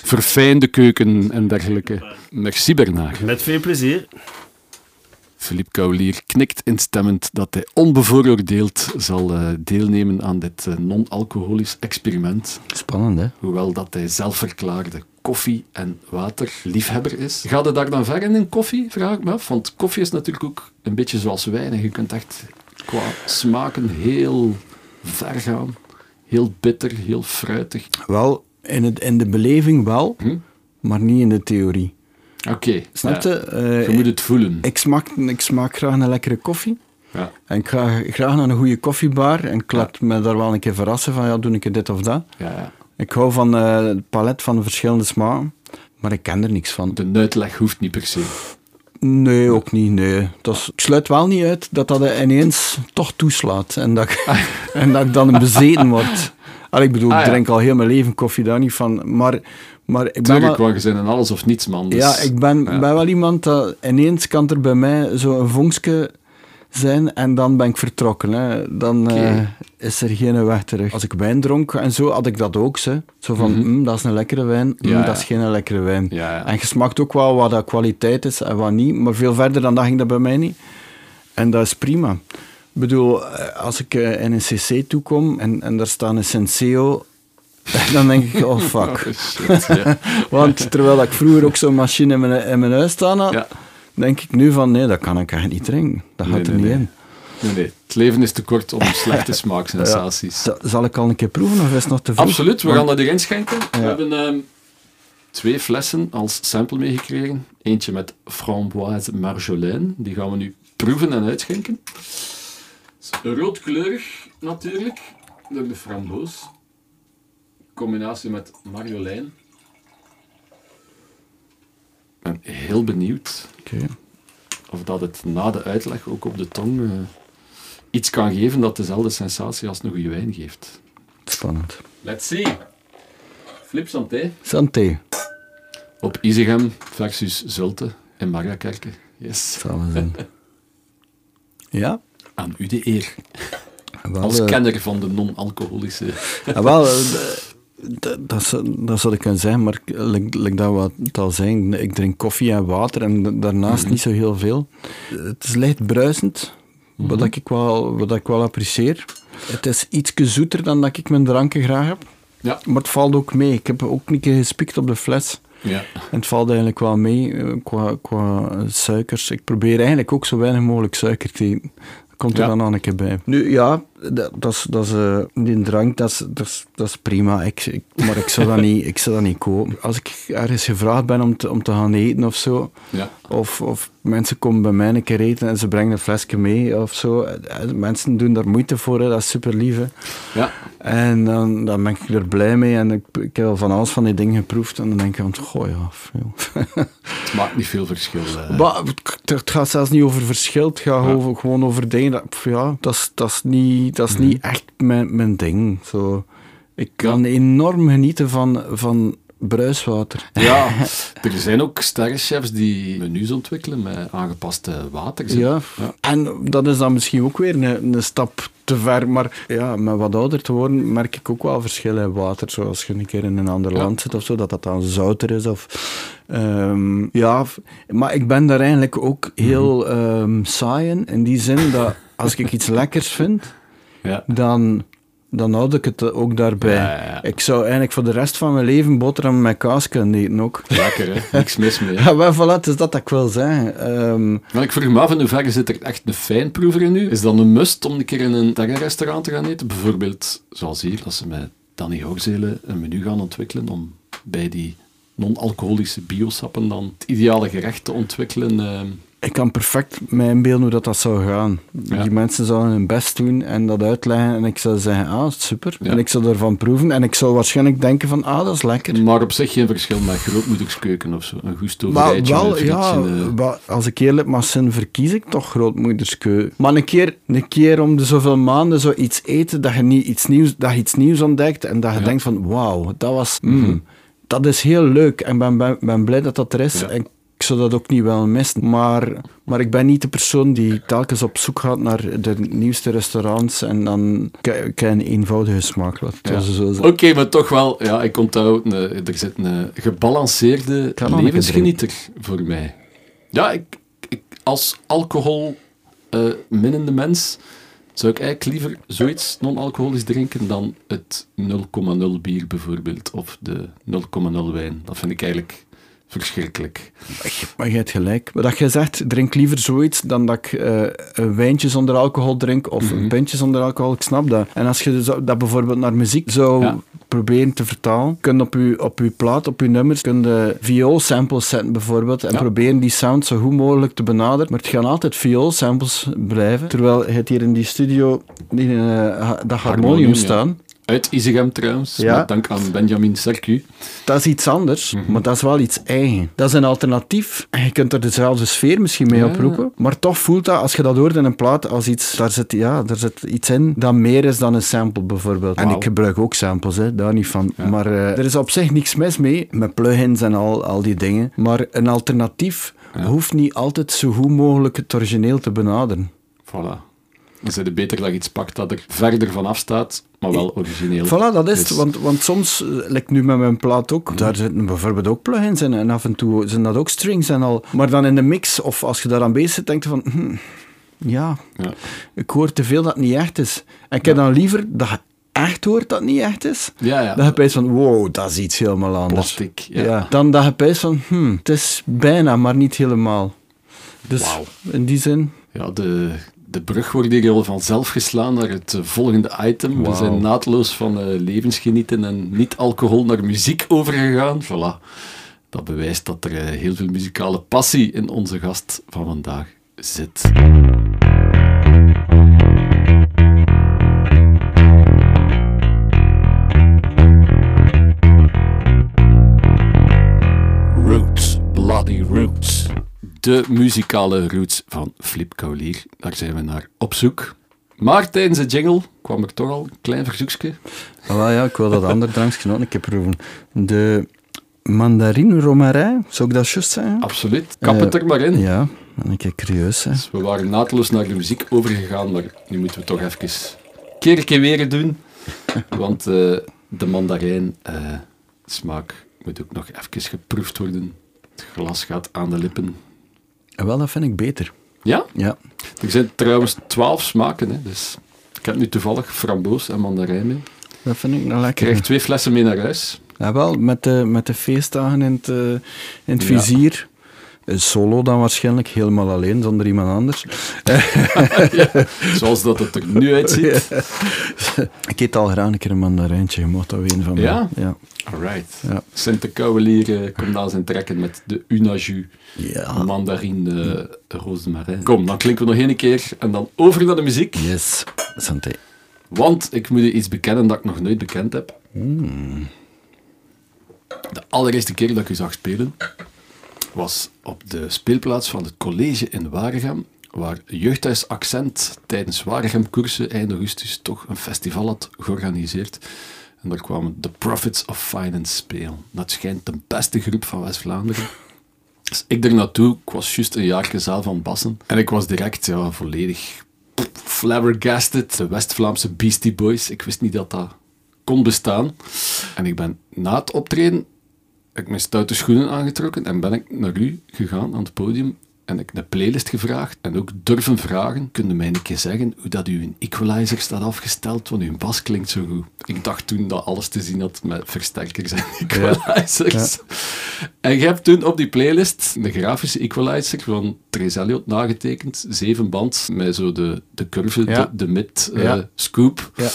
verfijnde keuken en dergelijke. Merci Bernard. Met veel plezier. Philippe Kaulier knikt instemmend dat hij onbevooroordeeld zal eh, deelnemen aan dit eh, non-alcoholisch experiment. Spannend, hè? Hoewel dat hij zelfverklaarde koffie- en waterliefhebber is. Gaat het daar dan ver in in koffie, vraag ik me af? Want koffie is natuurlijk ook een beetje zoals wijn. En je kunt echt qua smaken heel ver gaan. Heel bitter, heel fruitig. Wel, in, het, in de beleving wel, Hm? maar niet in de theorie. Oké. Snap ja. je? Eh, Je moet het voelen. ik, smaak, ik smaak graag een lekkere koffie. Ja. En ik ga graag naar een goede koffiebar en ik laat me daar wel een keer verrassen van, ja, doe ik dit of dat. Ja, ja. Ik hou van eh, het palet van de verschillende smaken, maar ik ken er niks van. De uitleg hoeft niet per se. Nee, ook niet, nee. Dat is- ik sluit wel niet uit dat dat ineens toch toeslaat en dat ik, *laughs* en dat ik dan een bezeten word. Allee, ik bedoel, Ah, ik ja. drink al heel mijn leven koffie, daar niet van. Maar, maar ik ben Tuurlijk, wel, want je bent een alles of niets man. Dus, ja, ik ben, ja. ben wel iemand dat ineens kan er bij mij zo een vonkje zijn en dan ben ik vertrokken. Hè. Dan eh, is er geen weg terug. Als ik wijn dronk en zo, had ik dat ook. Ze. Zo van, Mhm. "Mm, dat is een lekkere wijn, mm, Ja, dat is geen lekkere wijn. Ja, ja. En je smaakt ook wel wat dat kwaliteit is en wat niet, maar veel verder dan dat ging dat bij mij niet. En dat is prima. Ik bedoel, eh, als ik eh, in een cc toekom en, en daar staat een Senseo, *laughs* dan denk ik, oh fuck. *laughs* Oh, shit. *laughs* Want terwijl ik vroeger ook zo'n machine in mijn, in mijn huis staan had, Ja. Denk ik nu van, nee, dat kan ik echt niet drinken. Dat gaat Nee, er nee, niet nee. in. Nee, nee. Het leven is te kort om slechte smaaksensaties. Za- Zal ik al een keer proeven of is het nog te vroeg? Absoluut, we gaan dat erin schenken. We Ja. hebben ehm, twee flessen als sample meegekregen. Eentje met framboise marjolaine. Die gaan we nu proeven en uitschenken. Roodkleurig natuurlijk, door de framboos. Combinatie met marjolein. Ben heel benieuwd of dat het na de uitleg ook op de tong eh, iets kan geven dat dezelfde sensatie als een goede wijn geeft. Spannend. Let's see. Flip Santé. Santé. Op Isegem versus Zulte in Margakerke. Yes. *laughs* Ja? Aan u de eer. Wel, Als eh, kenner van de non-alcoholische... Ja, wel, *laughs* dat, zou- dat zou ik kunnen zeggen, maar like, dat we het al zijn, ik drink koffie en water en daarnaast Mhm. niet zo heel veel. Het is licht bruisend, Mhm. wat, ik wel, wat ik wel apprecieer. Het is iets zoeter dan dat ik mijn dranken graag heb, Ja. maar het valt ook mee. Ik heb ook een keer gespikt op de fles. Ja. En het valt eigenlijk wel mee eh, qua, qua suikers. Ik probeer eigenlijk ook zo weinig mogelijk suiker te eten. Komt er Ja. dan nog een keer bij. Nu ja, dat, dat is, dat is, eh, die drank, dat is, dat is, dat is prima. Ik, ik- maar ik zou, dat niet, ik zou dat niet kopen. Als ik ergens gevraagd ben om te, om te gaan eten of zo, Ja. of, of mensen komen bij mij een keer eten en ze brengen een flesje mee of zo. eh, Mensen doen daar moeite voor, hè. dat is super lief. hè. Ja. En dan, dan ben ik er blij mee en ik, ik heb al van alles van die dingen geproefd. En dan denk ik van, goh ja, veel. Het maakt niet veel verschil. eh. Maar het, het gaat zelfs niet over verschil, het gaat Ja. over, gewoon over dingen. Dat, ja, dat is, dat is niet, dat is niet echt mijn, mijn ding. Zo. Ik kan enorm genieten van, van bruiswater. Ja, *laughs* er zijn ook sterrenchefs die menus ontwikkelen met aangepaste water. Ja. En dat is dan misschien ook weer een, een stap te ver. Maar ja, met wat ouder te worden merk ik ook wel verschillen in water. Zoals je een keer in een ander Ja. land zit of zo, dat dat dan zouter is. Of, ehm, ja, maar ik ben daar eigenlijk ook heel ehm saai in. In die zin dat als ik iets lekkers vind, Ja. dan, dan houd ik het ook daarbij. Ja, ja, ja. Ik zou eigenlijk voor de rest van mijn leven boterham met kaas kunnen eten ook. Lekker, hè? *laughs* Niks mis mee. hè. Ja, wel, voilà, het is dat dat ik wil zeggen. Ehm, Maar ik vroeg me af, in hoeverre zit er echt een fijnproever in nu? Is dat een must om een keer in een restaurant te gaan eten? Bijvoorbeeld, zoals hier, dat ze met Danny Hoogzelen een menu gaan ontwikkelen om bij die non-alcoholische biosappen dan het ideale gerecht te ontwikkelen. eh, Ik kan perfect mij inbeelden hoe dat, dat zou gaan. Ja. Die mensen zouden hun best doen en dat uitleggen. En ik zou zeggen, ah, super. Ja. En ik zou ervan proeven. En ik zou waarschijnlijk denken van, ah, dat is lekker. maar op zich geen verschil met grootmoederskeuken of zo. Een goed Maar wel, ja, eh. als ik eerlijk mag zijn, verkies ik toch grootmoederskeu. Maar een keer, een keer om de zoveel maanden zo iets eten, dat je, niet iets, nieuws, dat je iets nieuws ontdekt en dat je Ja. denkt van, wauw, dat was... mm, dat is heel leuk en ben, ben, ben blij dat dat er is. En ik zou dat ook niet wel missen. Maar, maar ik ben niet de persoon die telkens op zoek gaat naar de nieuwste restaurants en dan ke- een eenvoudige smaak. Ja. Oké, maar toch wel, ja, ik onthoud, een, er zit een gebalanceerde levensgenieter voor mij. Ja, ik, ik, als alcohol eh, minnende mens zou ik eigenlijk liever zoiets non-alcoholisch drinken dan het 0,0 bier bijvoorbeeld, of de 0,0 wijn. Dat vind ik eigenlijk verschrikkelijk. Maar je hebt gelijk. Wat jij zegt, drink liever zoiets dan dat ik eh, een wijntje zonder alcohol drink of Mhm. een pintje zonder alcohol. Ik snap dat. En als je dat bijvoorbeeld naar muziek zou Ja. proberen te vertalen, kun je op je, op je plaat, op je nummers, kun je vioolsamples zetten bijvoorbeeld en Ja. proberen die sound zo goed mogelijk te benaderen. Maar het gaan altijd vioolsamples blijven. Terwijl je hebt hier in die studio die, eh, dat harmonium Harmonium, ja. Uit Isegem trouwens, Ja. met dank aan Benjamin Sercu. Dat is iets anders, Mhm. maar dat is wel iets eigen. Dat is een alternatief. En je kunt er dezelfde sfeer misschien mee Ja. oproepen. Maar toch voelt dat, als je dat hoort in een plaat, als iets, daar zit, ja, daar zit iets in dat meer is dan een sample bijvoorbeeld. En ik gebruik ook samples, hè, daar niet van. Ja. Maar eh, er is op zich niks mis mee, met plugins en al, al die dingen. Maar een alternatief Ja. hoeft niet altijd zo goed mogelijk het origineel te benaderen. Voilà. Dan zijn het beter dat je iets pakt dat er verder van afstaat, maar wel origineel. Voilà, dat is het. Dus- Want, want soms, eh, like nu met mijn plaat ook, daar zitten bijvoorbeeld ook plugins in. En af en toe zijn dat ook strings en al. Maar dan in de mix, of als je daar aan bezig zit, denk je van... hm, ja, Ja. ik hoor te veel dat het niet echt is. En ik heb dan liever dat je echt hoort dat het niet echt is. Ja, ja. Dat je pijst van, wow, dat is iets helemaal anders. Plastic, ja. Dan dat je pijst van, hm, het is bijna, maar niet helemaal. Dus Wauw. in die zin... Ja, de, de brug wordt hier al vanzelf geslaan naar het eh, volgende item. We zijn naadloos van eh, levensgenieten en niet-alcohol naar muziek overgegaan. Voilà. Dat bewijst dat er eh, heel veel muzikale passie in onze gast van vandaag zit. Roots, Bloody Roots. De muzikale roots van Flip Kaulier. Daar zijn we naar op zoek. Maar tijdens de jingle kwam er toch al een klein verzoekje. Ah, ja, ik wil dat andere drankje ook een keer proeven. De mandarine romarin, zou ik dat juist zeggen? Absoluut. Kap het Eh, er maar in. Ja, ben ik curieus. Hè. Dus we waren naadloos naar de muziek overgegaan, maar nu moeten we toch even keer een keer weer doen. Want eh, de mandarijn eh, smaak moet ook nog even geproefd worden. Het glas gaat aan de lippen. Wel, dat vind ik beter. Ja? Ja. Er zijn trouwens twaalf smaken, hè, dus ik heb nu toevallig framboos en mandarijn mee. Dat vind ik nou Ik lekker. krijg twee flessen mee naar huis. Ja, wel, met de, met de feestdagen in het, eh, in het Ja. vizier. Eh, Solo dan waarschijnlijk, helemaal alleen, zonder iemand anders. *laughs* Zoals dat het er nu uitziet. *laughs* Ik eet al graag een keer een mandarijntje, je mag dat weten van mij. Ja? Ja. Alright. Ja. Sint Kouwelier eh, komt aan zijn trekken met de Unaju. ja. mandarine uh, rozemarijn. Kom, dan klinken we nog één keer en dan over naar de muziek. Yes, santé. Want ik moet je iets bekennen dat ik nog nooit bekend heb. De allereerste keer dat ik u zag spelen was op de speelplaats van het college in Waregem, waar Jeugdhuis Accent tijdens Waregem-koersen eind augustus toch een festival had georganiseerd. En daar kwamen The Profits of Finance spelen. Dat schijnt de beste groep van West-Vlaanderen. Dus ik er naartoe, ik was juist een jaar zaal van Bassen. En ik was direct ja, volledig flabbergasted. De West-Vlaamse Beastie Boys. Ik wist niet dat dat kon bestaan. En ik ben na het optreden, heb ik mijn stoute schoenen aangetrokken en ben ik naar u gegaan aan het podium. En ik een playlist gevraagd en ook durven vragen. Kun je mij een keer zeggen hoe dat u een equalizer staat afgesteld? Want uw bas klinkt zo goed. Ik dacht toen dat alles te zien had met versterkers en equalizers. En je hebt toen op die playlist een grafische equalizer van Trace Elliot nagetekend. Zeven band met zo de, de curve, Ja. de, de mid, eh, Ja. scoop. Ja.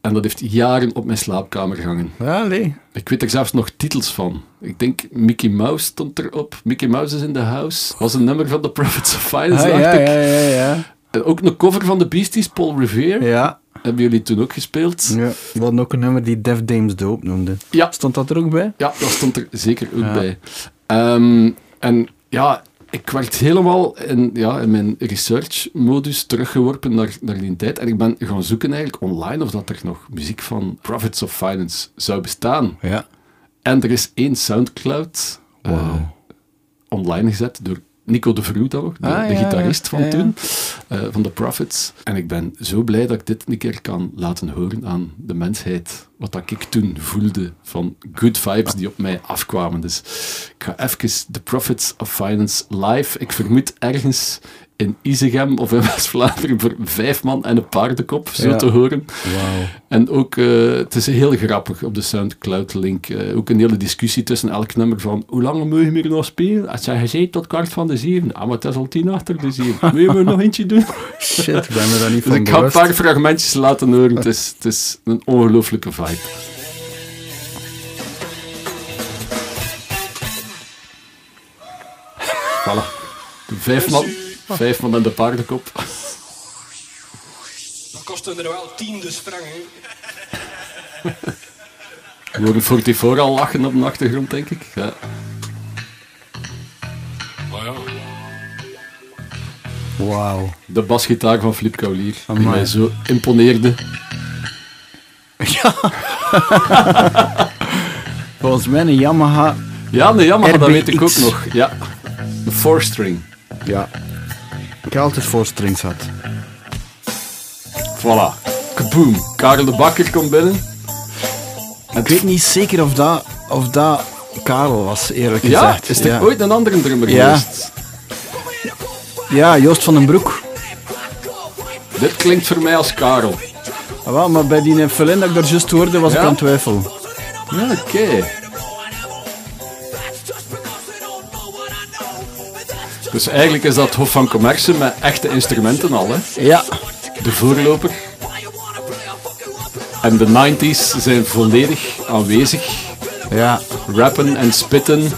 En dat heeft jaren op mijn slaapkamer gehangen. Ja, nee. Ik weet er zelfs nog titels van. Ik denk Mickey Mouse stond erop. Mickey Mouse is in the house. Was een nummer van The Prophets of Finance, Ah, dacht ja, ik. ja, ja, ja. En ook een cover van de Beasties, Paul Revere. Ja. Hebben jullie toen ook gespeeld? ja. We hadden ook een nummer die Def Dames Dope noemde. Ja. Stond dat er ook bij? Ja, dat stond er zeker ook Ja. bij. Ehm, en ja, ik werd helemaal in, ja, in mijn research-modus teruggeworpen naar, naar die tijd. En ik ben gaan zoeken eigenlijk online of dat er nog muziek van Profits of Finance zou bestaan. Ja. En er is één Soundcloud eh, online gezet door Nico de Vroe nog, de, Ah, de ja, gitarist van Ja, ja. toen, eh, van The Prophets. En ik ben zo blij dat ik dit een keer kan laten horen aan de mensheid. Wat dat ik toen voelde van good vibes die op mij afkwamen. Dus ik ga even The Prophets of Finance live. Ik vermoed ergens in Isegem of in *laughs* West-Vlaanderen voor vijf man en een paardenkop, zo Ja. te horen. En ook, eh, het is heel grappig op de Soundcloud-link. eh, ook een hele discussie tussen elk nummer van hoe lang moet je hier nog spelen? Het zijn gezegd tot kwart van de zeven. Ah, maar het is al tien achter de zeven. *laughs* Moet je me nog eentje doen? Shit, ik ben me daar niet Dus van ik ga een paar fragmentjes laten horen. Het is, het is een ongelooflijke vibe. Voilà. De Vijf man, vijf man en de paardenkop. Dat kostte er wel tiende sprang, hè. *laughs* We horen 44 al lachen op de achtergrond, denk ik. Ja. Ja, Wauw. De basgitaar van Flip Kaulier, die mij zo imponeerde. *laughs* Volgens mij een Yamaha. Ja, nee, Yamaha, dat weet ik ook nog. Ja, de four-string. Ja. Ik heb altijd four strings had. Voilà. Kaboom. Karel de Bakker komt binnen. Ik weet niet zeker of dat, of dat Karel was, eerlijk Ja, gezegd. is er ja. ooit een andere drummer Ja. geweest? Ja, Joost van den Broek. Dit klinkt voor mij als Karel. Ah, wel, maar bij die Felin dat ik daar juist hoorde, was ik aan het twijfelen. Ja, oké. Dus eigenlijk is dat Hof van Commerce met echte instrumenten al, hè? Ja. De voorloper. En de 90s zijn volledig aanwezig. Ja. Rappen en spitten.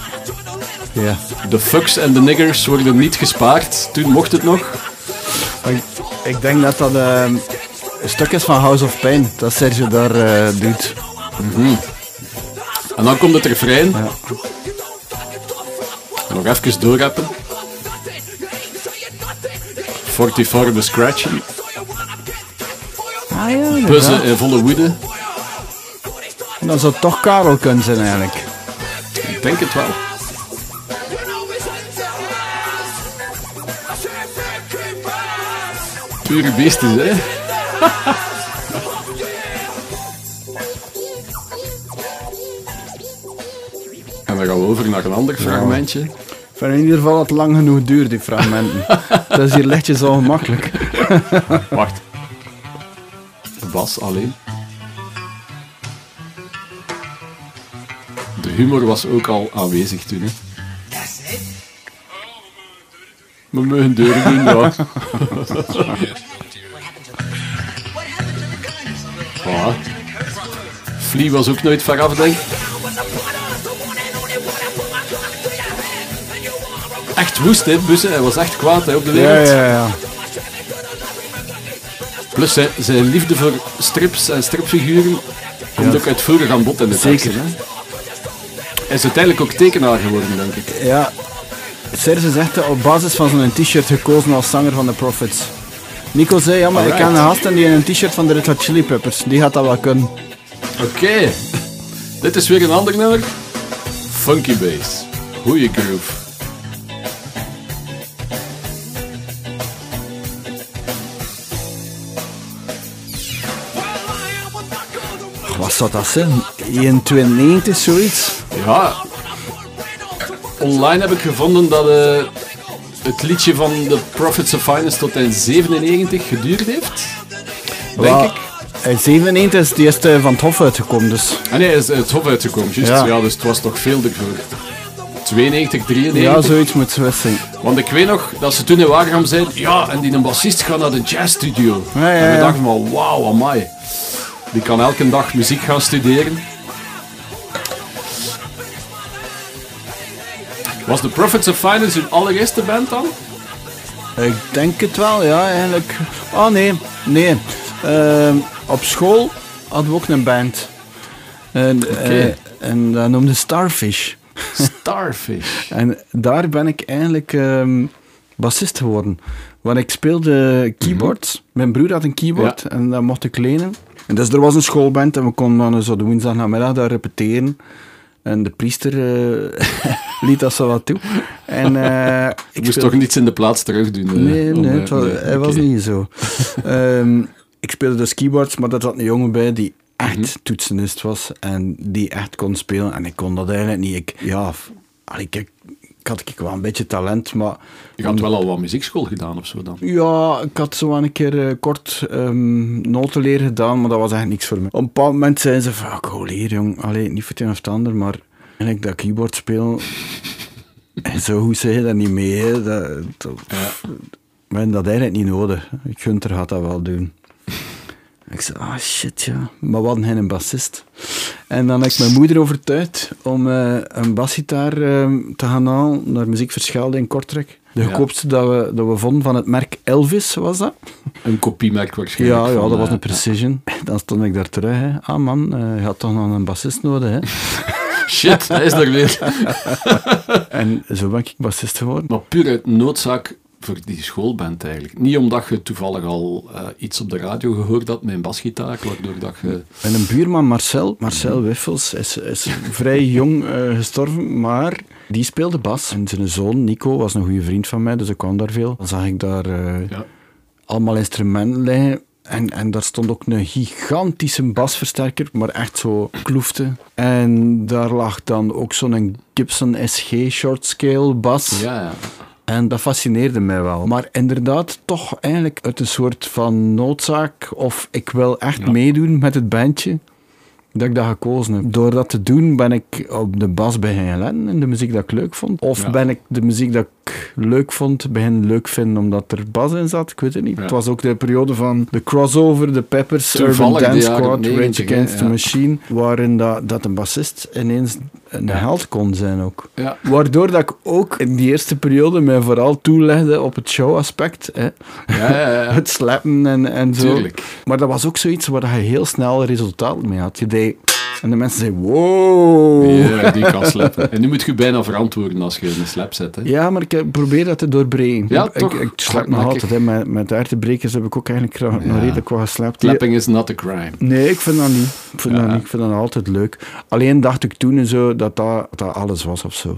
Ja. De fucks en de niggers worden niet gespaard. Toen mocht het nog. Ik, ik denk dat dat ehm, een stuk is van House of Pain, dat Sergio daar eh, doet. En dan komt het refrein. Nog even doorrappen. 44 de scratchen. Ah ja, in volle woede. Dan zou het toch Karel kunnen zijn eigenlijk. Ik denk het wel. Pure beestes, hè? *laughs* en dan gaan we over naar een ander fragmentje. Vind in ieder geval dat het lang genoeg duurt, die fragmenten. *laughs* dat is hier lichtjes al gemakkelijk. *laughs* Wacht. De bas alleen. De humor was ook al aanwezig toen, hè. We mogen deuren doen, ja. *laughs* Voilà. Flea was ook nooit veraf, denk ik. Echt woest, hè, bussen. Hij was echt kwaad hè, op de Ja, wereld. ja, ja. Plus zijn, zijn liefde voor strips en stripfiguren komt ook uitvoerig aan bod in de Zeker. hè. Hij is uiteindelijk ook tekenaar geworden, denk ik. Ja, Serge zegt dat op basis van zo'n t-shirt gekozen als zanger van de Prophets. Nico zei, ja, maar ik ken een gast en die in een t-shirt van de Red Hot Chili Peppers. Die gaat dat wel kunnen. Oké. *laughs* Dit is weer een ander nummer. Funky Bass. Goeie groove. Wat zou dat zijn? 1,92 zoiets? Ja. Online heb ik gevonden dat eh, het liedje van The Prophets of Finance tot in 97 geduurd heeft. Denk ik. In 97 is die eerste van het Hof uitgekomen, dus... Ah nee, is het hof uitgekomen, juist. Ja. Ja. dus het was toch veel ervoor. 92, 93. Ja, zoiets moet zijn. Want ik weet nog dat ze toen in Waregem zeiden, ja, en die een bassist gaat naar de jazzstudio. Ja, ja, En we dachten van, wauw, amai. Die kan elke dag muziek gaan studeren. Was de Prophets of Finance hun allereerste band dan? Ik denk het wel, ja, eigenlijk. Oh nee, nee. Ehm, op school hadden we ook een band. En, eh, en dat noemde Starfish. Starfish. *laughs* En daar ben ik eigenlijk ehm, bassist geworden. Want ik speelde keyboards. Mijn broer had een keyboard en dat mocht ik lenen. En dus er was een schoolband en we konden dan zo de woensdag namiddag daar repeteren. En de priester eh, *laughs* liet dat zo wat toe. En, eh, Ik *laughs* ik moest speelde- toch niets in de plaats terug doen? eh, Nee, nee, eh, het was, nee, hij was niet zo. *laughs* Ehm, ik speelde dus keyboards, maar daar zat een jongen bij die echt Mhm. toetsenist was en die echt kon spelen. En ik kon dat eigenlijk niet. Ik, ja, allee, ik, ik had ik wel een beetje talent, maar... Je had wel al wat muziekschool gedaan of zo dan? Ja, ik had zo een keer eh, kort um, notenleer gedaan, maar dat was eigenlijk niks voor mij. Op een bepaald moment zeiden ze van, ja, ik leren, jong. Allee, niet voor het een of het ander, maar eigenlijk dat keyboard spelen... *laughs* en zo goed zeg je dat niet mee, hè. Dat, dat, we hebben dat eigenlijk niet nodig. Gunther gaat dat wel doen. Ik zei, ah shit ja, maar we hadden geen bassist. En dan heb ik mijn moeder overtuigd om eh, een basgitaar eh, te gaan halen naar Muziek Verschelde in Kortrijk. De Ja. goedkoopste dat we, dat we vonden van het merk Elvis was dat. Een kopiemerk waarschijnlijk. Ja, ja dat was eh, een Precision. Dan stond ik daar terug. Hè. Ah man, eh, je had toch nog een bassist nodig. Hè. *laughs* Shit, hij is er weer. *laughs* en zo ben ik bassist geworden. Maar puur uit noodzaak voor die schoolband eigenlijk. Niet omdat je toevallig al eh, iets op de radio gehoord had met een basgitaar, waardoor dat je... En een buurman, Marcel, Marcel Wiffels, is, is vrij jong eh, gestorven, maar die speelde bas. En zijn zoon, Nico, was een goede vriend van mij, dus ik kwam daar veel. Dan zag ik daar eh, Ja. allemaal instrumenten liggen. En, en daar stond ook een gigantische basversterker, maar echt zo kloefte. En daar lag dan ook zo'n Gibson SG short scale bas. Ja, ja. En dat fascineerde mij wel. Maar inderdaad, toch eigenlijk uit een soort van noodzaak, of ik wil echt Ja. meedoen met het bandje, dat ik dat gekozen heb. Door dat te doen ben ik op de bas beginnen letten in de muziek dat ik leuk vond. Of Ja. ben ik de muziek dat ik leuk vond beginnen leuk vinden omdat er bas in zat. Ik weet het niet. Ja. Het was ook de periode van de crossover, de Peppers, Urban Toevallig de Dance Squad, 90, Rage Against the. Machine, waarin dat, dat een bassist ineens een held kon zijn ook. ja. Waardoor dat ik ook in die eerste periode mij vooral toelegde op het showaspect. Hè. Ja, ja, ja. *laughs* Het slappen en, en zo. Tuurlijk. Maar dat was ook zoiets waar je heel snel resultaat mee had. Je deed En de mensen zeiden, wow. Ja, die kan slappen. En nu moet je bijna verantwoorden als je een slap zet. Hè. Ja, maar ik eh, probeer dat te doorbreken. Ja, ik, toch? Ik, ik slap nog altijd. Hè. Met, met aartebrekers heb ik ook eigenlijk nog redelijk wat geslapt. Slapping is not a crime. Nee, ik vind dat niet. Ik vind, Ja. dat, niet. Ik vind dat altijd leuk. Alleen dacht ik toen en zo dat dat, dat alles was of zo.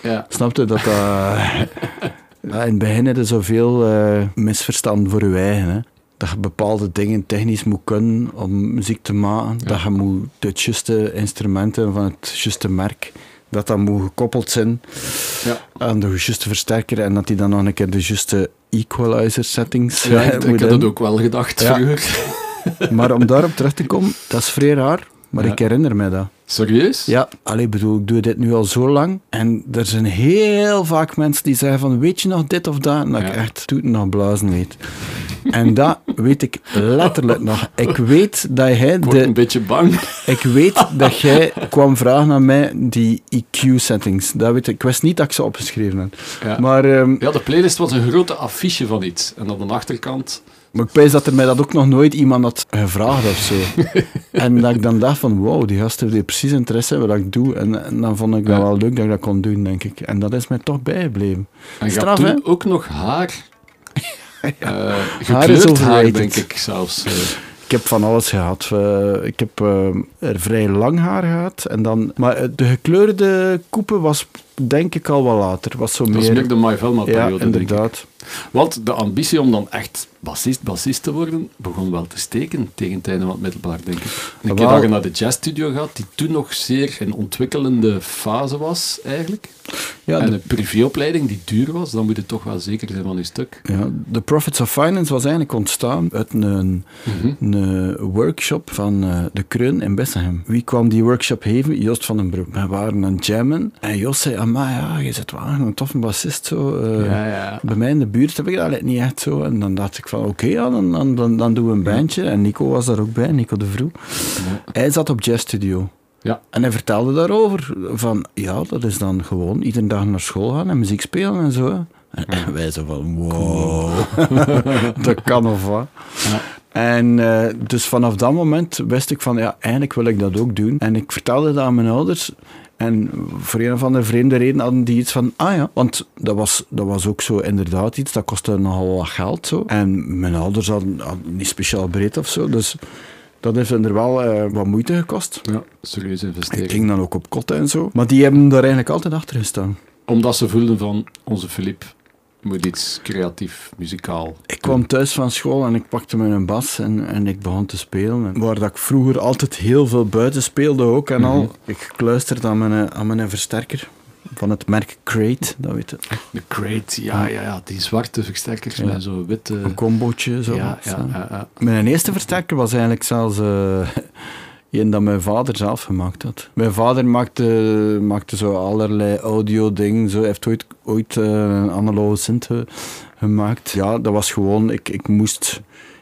Ja. Snapte dat dat... *laughs* ja, in het begin had je zoveel eh misverstand voor je eigen. Hè. Dat je bepaalde dingen technisch moet kunnen om muziek te maken. Dat je moet de juiste instrumenten van het juiste merk, dat dat moet gekoppeld zijn Ja. aan de juiste versterker en dat die dan nog een keer de juiste equalizer settings Ja, ik, ik had het ook wel gedacht Ja. vroeger. Maar om daarop terug te komen, dat is vrij raar, maar ik herinner me dat. Serieus? Ja, alleen bedoel, ik doe dit nu al zo lang. En er zijn heel vaak mensen die zeggen van, weet je nog dit of dat? En dat ik echt toeten nog blazen weet. En dat weet ik letterlijk nog. Ik weet dat jij Ik word een de... beetje bang. Ik weet dat jij kwam vragen aan mij die EQ-settings. Dat weet ik. Ik wist niet dat ik ze opgeschreven had. Ja. Maar, ehm, Ja, de playlist was een grote affiche van iets. En op de achterkant... maar ik wijs dat er mij dat ook nog nooit iemand had gevraagd of zo. *laughs* en dat ik dan dacht van, wow, die gast heeft precies interesse in wat ik doe. En, en dan vond ik dat Ja. wel leuk dat ik dat kon doen, denk ik. En dat is mij toch bijgebleven. En je Straf, had toen ook nog haar... *laughs* eh Haar is denk ik zelfs. eh. Ik heb van alles gehad. Eh, ik heb er vrij lang haar gehad. En dan, maar de gekleurde koepen was denk ik al wel later. Was zo dat meer... meer de Velma ja, inderdaad. Want de ambitie om dan echt bassist, bassist te worden, begon wel te steken tegen het einde van het middelbaar, denk ik. Een keer dat je naar de jazzstudio gaat, die toen nog zeer in ontwikkelende fase was, eigenlijk. Ja, en de, een privéopleiding die duur was, dan moet je toch wel zeker zijn van je stuk. ja, de Profits of Finance was eigenlijk ontstaan uit een, Mhm. een workshop van eh, de Kreun in Bessenhem. Wie kwam die workshop geven? Joost van den Broek. We waren aan het jammen. En Joost zei, maar ja, je zit wel een toffe bassist. Zo. eh, Ja, ja. Bij mij in de buurt heb ik dat niet echt zo. En dan dacht ik van, oké, ja, dan, dan, dan, dan doen we een bandje. En Nico was daar ook bij, Nico de Vroe. Hij zat op Jazz Studio. Ja. En hij vertelde daarover van, ja, dat is dan gewoon iedere dag naar school gaan en muziek spelen en zo. En *laughs* wij zo van, wow, *laughs* dat kan of wat. Ja. En eh, dus vanaf dat moment wist ik van, ja, eigenlijk wil ik dat ook doen. En ik vertelde dat aan mijn ouders. En voor een of andere vreemde reden hadden die iets van, ah ja, want dat was, dat was ook zo inderdaad iets, dat kostte nogal wat geld zo. En mijn ouders hadden, hadden niet speciaal breed of zo, dus dat heeft er wel eh, wat moeite gekost. ja, serieuze Ik investering. ging dan ook op kotten en zo. Maar die hebben daar eigenlijk altijd achter gestaan. Omdat ze voelden van, onze Filip moet iets creatief, muzikaal. Ik kwam thuis van school en ik pakte mijn bas en, en ik begon te spelen. En waar dat ik vroeger altijd heel veel buiten speelde ook en al. Ik kluisterde aan mijn, aan mijn versterker van het merk Crate, dat weet je. De crate, ja, ja, ja, die zwarte versterkers Ja. met zo'n witte... Een combootje zo. ja, zo. ja, ja, ja. Mijn eerste versterker was eigenlijk zelfs eh een dat mijn vader zelf gemaakt had. Mijn vader maakte, maakte zo allerlei audio dingen. Zo. Hij heeft ooit, ooit eh, een analoge synth ge- gemaakt. Ja, dat was gewoon... Ik, ik, moest,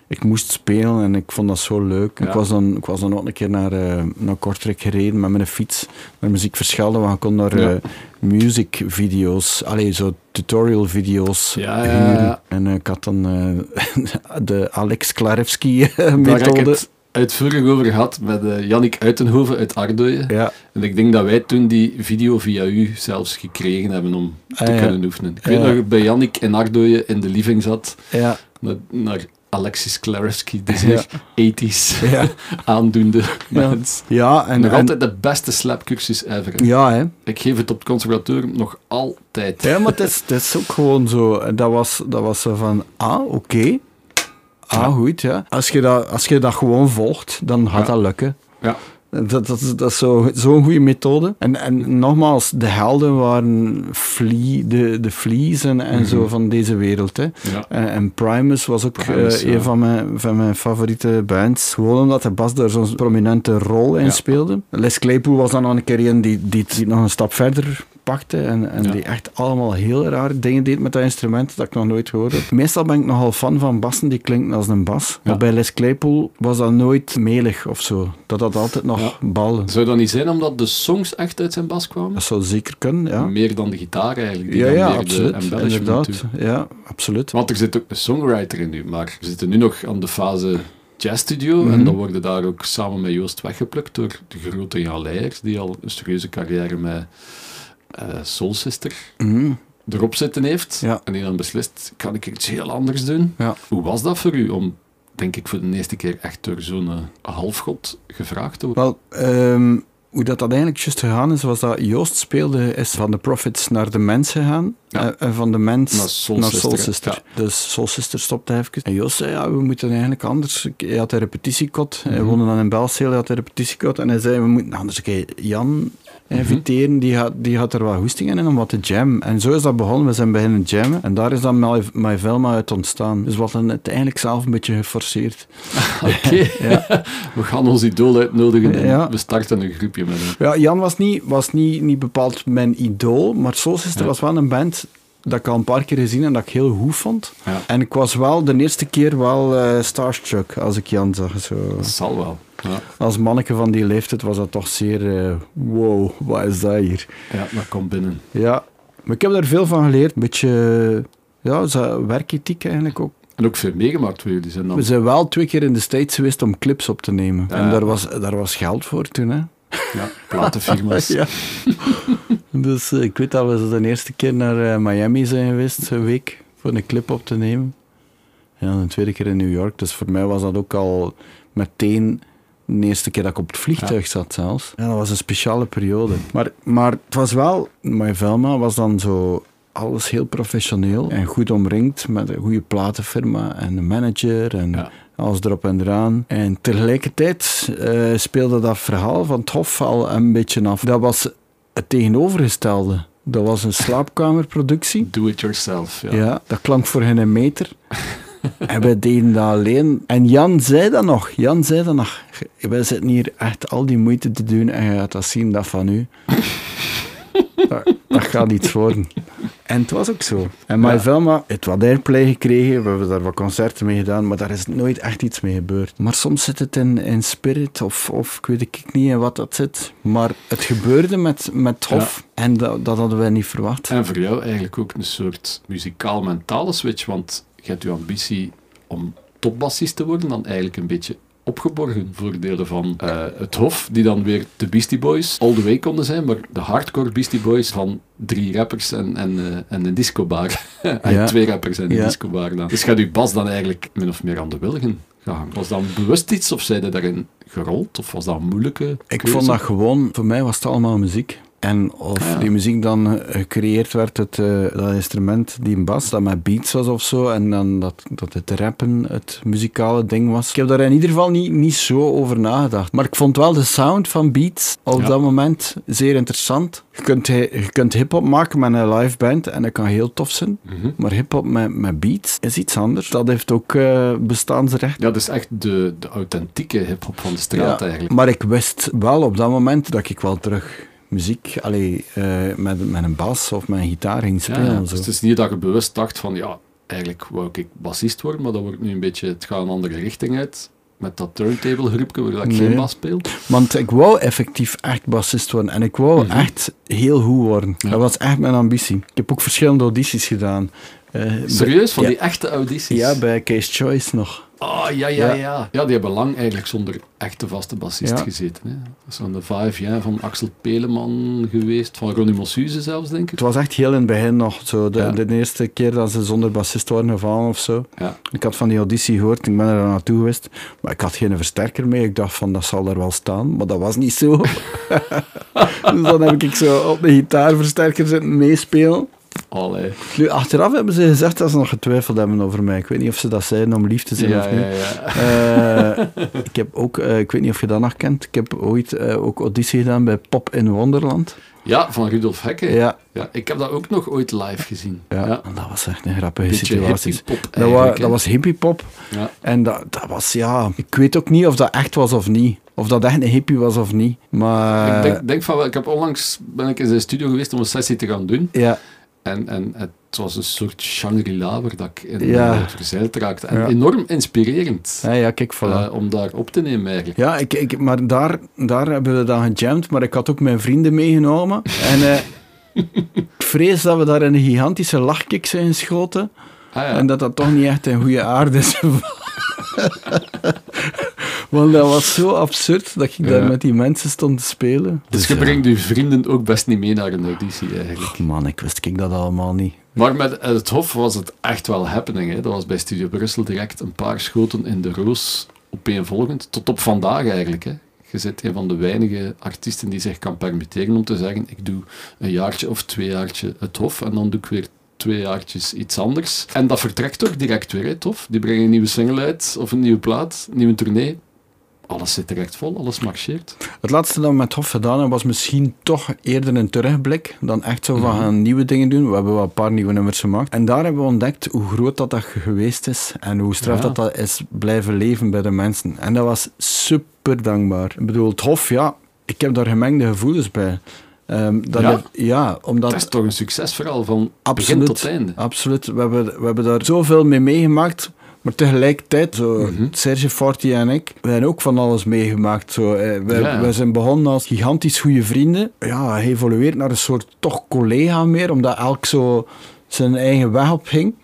ik moest spelen en ik vond dat zo leuk. Ja. Ik, was dan, ik was dan ook een keer naar, eh, naar Kortrijk gereden met mijn fiets. Naar Muziek Verschelde, want ik kon daar Ja. eh, music video's, allee, zo tutorial video's Ja, ja. En eh, ik had dan eh, *laughs* de Alex Klarewski eh, methode. Uitvoerig over gehad met eh Jannik Uitenhoven uit Ardooien. Ja, En ik denk dat wij toen die video via u zelfs gekregen hebben om te Ah, ja. kunnen oefenen. Ik weet nog dat bij Jannik in Ardooien in de living zat, ja, naar, naar Alexis Klarewski, de zeer 80s ja. *laughs* aandoende Ja. mens. ja en, nog en- altijd de beste slapcursus ever. ja, hè. Ik geef het op het conservatorium nog altijd. Ja, maar het is, het is ook gewoon zo. Dat was, dat was zo van, ah, oké. Ah, goed, ja. Als je dat, als je dat gewoon volgt, dan gaat dat lukken. Ja. Dat, dat, is- dat is zo- zo'n goede methode. En, en nogmaals, de helden waren Flea, de, de Fleas en, en zo van deze wereld. Hè. Ja. En, en Primus was ook Primus, eh, ja. een van mijn, van mijn favoriete bands. Gewoon omdat de bas daar zo'n prominente rol in Ja. speelde. Les Claypool was dan nog een keer een die, die het nog een stap verder pakte. En, en Ja. die echt allemaal heel rare dingen deed met dat instrument dat ik nog nooit gehoord heb. Meestal ben ik nogal fan van bassen die klinken als een bas. Ja. Maar bij Les Claypool was dat nooit melig of zo. Dat had altijd nog Ja. ballen. Zou dat niet zijn omdat de songs echt uit zijn bas kwamen? Dat zou zeker kunnen, ja. Meer dan de gitaar eigenlijk. Die Ja, ja, absoluut. Inderdaad. Ja, absoluut. Want er zit ook een songwriter in nu, maar we zitten nu nog aan de fase jazzstudio. Mhm. En dan worden daar ook samen met Joost weggeplukt door de grote Jan Leijers, die al een serieuze carrière met eh Soul Sister Mhm. erop zitten heeft. Ja. En die dan beslist, kan ik iets heel anders doen? Ja. Hoe was dat voor u om, denk ik, voor de eerste keer echt door zo'n eh, halfgod gevraagd te worden? Wel, ehm, hoe dat, dat eigenlijk juist gegaan is, was dat Joost speelde, is van de Prophets naar de Mens gegaan. Ja. En, van de Mens Naar Soul naar Sister, Soul hè. Sister. Dus Soul Sister stopte even. En Joost zei, ja, we moeten eigenlijk anders. Hij had een repetitiekot. Hij Mhm. woonde dan in Belzeel, hij had een repetitiekot. En hij zei, we moeten anders een keer Jan inviteren. Die, had, die had er wel goesting in om wat te jammen. En zo is dat begonnen. We zijn beginnen jammen. En daar is dan My, My Velma uit ontstaan. Dus wat dan uiteindelijk zelf een beetje geforceerd. *laughs* Oké, *laughs* Ja. we gaan ons idool uitnodigen en Ja. we starten een groepje met hem. Ja, Jan was niet, was niet, niet bepaald mijn idool, maar Soul Sister Ja. was wel een band dat ik al een paar keer gezien en dat ik heel goed vond. En ik was wel de eerste keer wel eh starstruck als ik Jan zag. Zo. Dat zal wel. Ja, Als manneke van die leeftijd was dat toch zeer... eh, wow, wat is dat hier? ja dat komt binnen. Ja, maar ik heb daar veel van geleerd. Een beetje... Ja, werkethiek eigenlijk ook. En ook veel meegemaakt voor jullie zijn dan. We zijn wel twee keer in de States geweest om clips op te nemen. Ja. En daar was, daar was geld voor toen, hè. Ja, platenfirma's. *laughs* Ja. dus eh, ik weet dat we de eerste keer naar eh, Miami zijn geweest, een week, voor een clip op te nemen. Ja, en de tweede keer in New York. Dus voor mij was dat ook al meteen de eerste keer dat ik op het vliegtuig zat zelfs. Ja, dat was een speciale periode. Maar, maar het was wel... My Velma was dan zo alles heel professioneel en goed omringd met een goede platenfirma en een manager en Ja. alles erop en eraan. En tegelijkertijd eh, speelde dat verhaal van het Hof al een beetje af. Dat was het tegenovergestelde. Dat was een slaapkamerproductie. Do it yourself. Ja. Ja. dat klonk voor geen meter. *laughs* *laughs* en wij deden dat alleen. En Jan zei dat nog. Jan zei dat nog. Wij zitten hier echt al die moeite te doen en je gaat dat zien, dat van u. *laughs* dat, dat gaat iets worden. En het was ook zo. En My Ja. Velma heeft wat airplay gekregen. We hebben daar wat concerten mee gedaan, maar daar is nooit echt iets mee gebeurd. Maar soms zit het in, in spirit, of, of ik weet ik niet in wat dat zit. Maar het gebeurde met, met Hof en dat, dat hadden wij niet verwacht. En voor jou eigenlijk ook een soort muzikaal-mentale switch, want je hebt je ambitie om topbassist te worden, dan eigenlijk een beetje opgeborgen voor delen van eh, het Hof, die dan weer de Beastie Boys all the way konden zijn, maar de hardcore Beastie Boys van drie rappers en, en, eh, en een discobar. *laughs* en Ja. twee rappers en een Ja. discobar dan. Dus gaat je bas dan eigenlijk min of meer aan de wilgen gehangen. Was dat bewust iets of zij je daarin gerold? Of was dat een moeilijke Ik vond dat gewoon, voor mij was het allemaal muziek. En of ja. die muziek dan eh, gecreëerd werd, het, eh, dat instrument, die bas, dat met beats was of zo, en dan dat, dat het rappen het muzikale ding was. Ik heb daar in ieder geval niet, niet zo over nagedacht. Maar ik vond wel de sound van beats op Ja. dat moment zeer interessant. Je kunt, je kunt hip-hop maken met een live band en dat kan heel tof zijn. Mhm. Maar hip-hop met, met beats is iets anders. Dat heeft ook eh, bestaansrecht. Ja, dat is echt de, de authentieke hip-hop van de straat eigenlijk. Maar ik wist wel op dat moment dat ik wel terug muziek allee, eh, met, met een bas of met een gitaar ging Ja, spelen. dus zo. het is niet dat je bewust dacht van, ja, eigenlijk wou ik bassist worden, maar dat wordt nu een beetje, het gaat een andere richting uit. Met dat turntable groepje waar ik Nee. geen bas speel. Want ik wou effectief echt bassist worden en ik wou Mhm. echt heel goed worden. Ja. Dat was echt mijn ambitie. Ik heb ook verschillende audities gedaan. Eh, Serieus, van ja. die echte audities? Ja, bij Case Choice nog. Oh, ja, ja, Ja. ja. Ja, die hebben lang eigenlijk zonder echte vaste bassist Ja. gezeten. Hè. Dat is aan de vijf jaar van Axel Peleman geweest, van Ronnie Mossuze zelfs, denk ik. Het was echt heel in het begin nog. Zo de, Ja. de eerste keer dat ze zonder bassist waren gevallen of zo. Ja. Ik had van die auditie gehoord, ik ben er naartoe geweest. Maar ik had geen versterker mee. Ik dacht van, dat zal er wel staan. Maar dat was niet zo. *laughs* dus dan heb ik zo op de gitaarversterker zitten meespelen. Allee. Nu, achteraf hebben ze gezegd dat ze nog getwijfeld hebben over mij. Ik weet niet of ze dat zeiden om lief te zijn Ja, of niet. ja, ja. Eh, ik heb ook, eh, ik weet niet of je dat nog kent, ik heb ooit eh, ook auditie gedaan bij Pop in Wonderland. Ja, van Rudolf Hekke. Ja, Ja, ik heb dat ook nog ooit live gezien. ja. dat was echt een grappige Beetje situatie. Dat, wa eigenlijk, hè. dat was hippiepop. Ja. En dat, dat was, ja... Ik weet ook niet of dat echt was of niet. Of dat echt een hippie was of niet. Maar... ik denk, denk van wel, ik heb onlangs ben ik in zijn studio geweest om een sessie te gaan doen. Ja, En, en het was een soort Shangri-La waar dat ik in Ja. eh, verzeild raakte. En Ja. enorm inspirerend ja, ja kijk, voilà. eh, om daar op te nemen eigenlijk. Ja, ik, ik, maar daar, daar hebben we dan gejamd, maar ik had ook mijn vrienden meegenomen. *laughs* En eh, ik vrees dat we daar in een gigantische lachkick zijn geschoten. Ah, ja. En dat dat toch niet echt een goede aarde is. *laughs* *laughs* *laughs* Want dat was zo absurd dat ik daar met die mensen stond te spelen. Dus je ja. brengt je vrienden ook best niet mee naar een auditie eigenlijk. Och, Man, ik wist ik dat allemaal niet. Maar met het Hof was het echt wel happening. Hè. Dat was bij Studio Brussel direct een paar schoten in de roos opeenvolgend. Tot op vandaag eigenlijk. Hè. Je bent een van de weinige artiesten die zich kan permitteren om te zeggen ik doe een jaartje of twee jaartje het Hof en dan doe ik weer twee jaartjes iets anders. En dat vertrekt ook direct weer, hè, Hof. Die brengen een nieuwe single uit of een nieuwe plaat, een nieuwe tournee. Alles zit direct vol, alles marcheert. Het laatste dat we met Hof gedaan hebben was misschien toch eerder een terugblik dan echt zo van gaan nieuwe dingen doen. We hebben wel een paar nieuwe nummers gemaakt. En daar hebben we ontdekt hoe groot dat, dat geweest is en hoe straf Ja. dat dat is blijven leven bij de mensen. En dat was super dankbaar. Ik bedoel, het Hof, ja, ik heb daar gemengde gevoelens bij. Dat Ja? ja, omdat... Dat is toch een succesverhaal van begin Absoluut. tot einde. Absoluut. We hebben, we hebben daar zoveel mee meegemaakt. Maar tegelijkertijd, zo, Mhm. Serge Forti en ik, we hebben ook van alles meegemaakt. Zo, eh, wij, Ja. wij zijn begonnen als gigantisch goede vrienden. Ja, hij evolueert naar een soort toch collega meer, omdat elk zo zijn eigen weg op ging.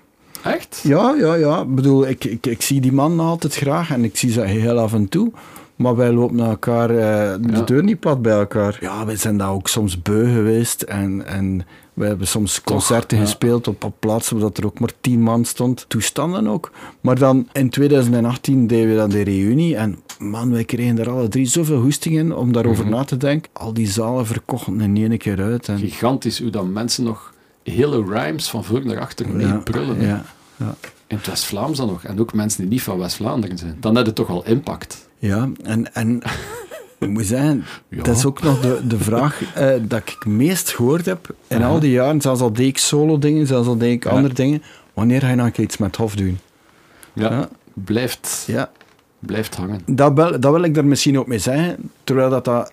Echt? Ja, ja, ja. Ik bedoel, ik, ik, ik zie die man altijd graag en ik zie ze heel af en toe. Maar wij lopen naar elkaar, eh, de deur niet plat bij elkaar. Ja, wij zijn daar ook soms beu geweest. En, en we hebben soms concerten gespeeld op, op plaatsen waar er ook maar tien man stond. Toestanden ook. Maar dan in 2018 deden we dan de reunie. En man, wij kregen er alle drie zoveel hoesting in om daarover Mhm. na te denken. Al die zalen verkochten in één keer uit. En, Gigantisch hoe dan mensen nog hele rhymes van voor naar achter mee ja, brullen. ja, ja. In het West-Vlaams dan nog. En ook mensen die niet van West-Vlaanderen zijn. Dan heb je toch al impact. Ja, en, en *laughs* ik moet zeggen, Ja. dat is ook nog de, de vraag eh, dat ik het meest gehoord heb in al die jaren, zelfs al deed ik solo dingen, zelfs al deed ik Ja. andere dingen, wanneer ga je nou iets met Hof doen? Ja, Ja. Blijft, Ja, blijft hangen. dat wil, dat wil ik daar misschien ook mee zeggen, terwijl dat, dat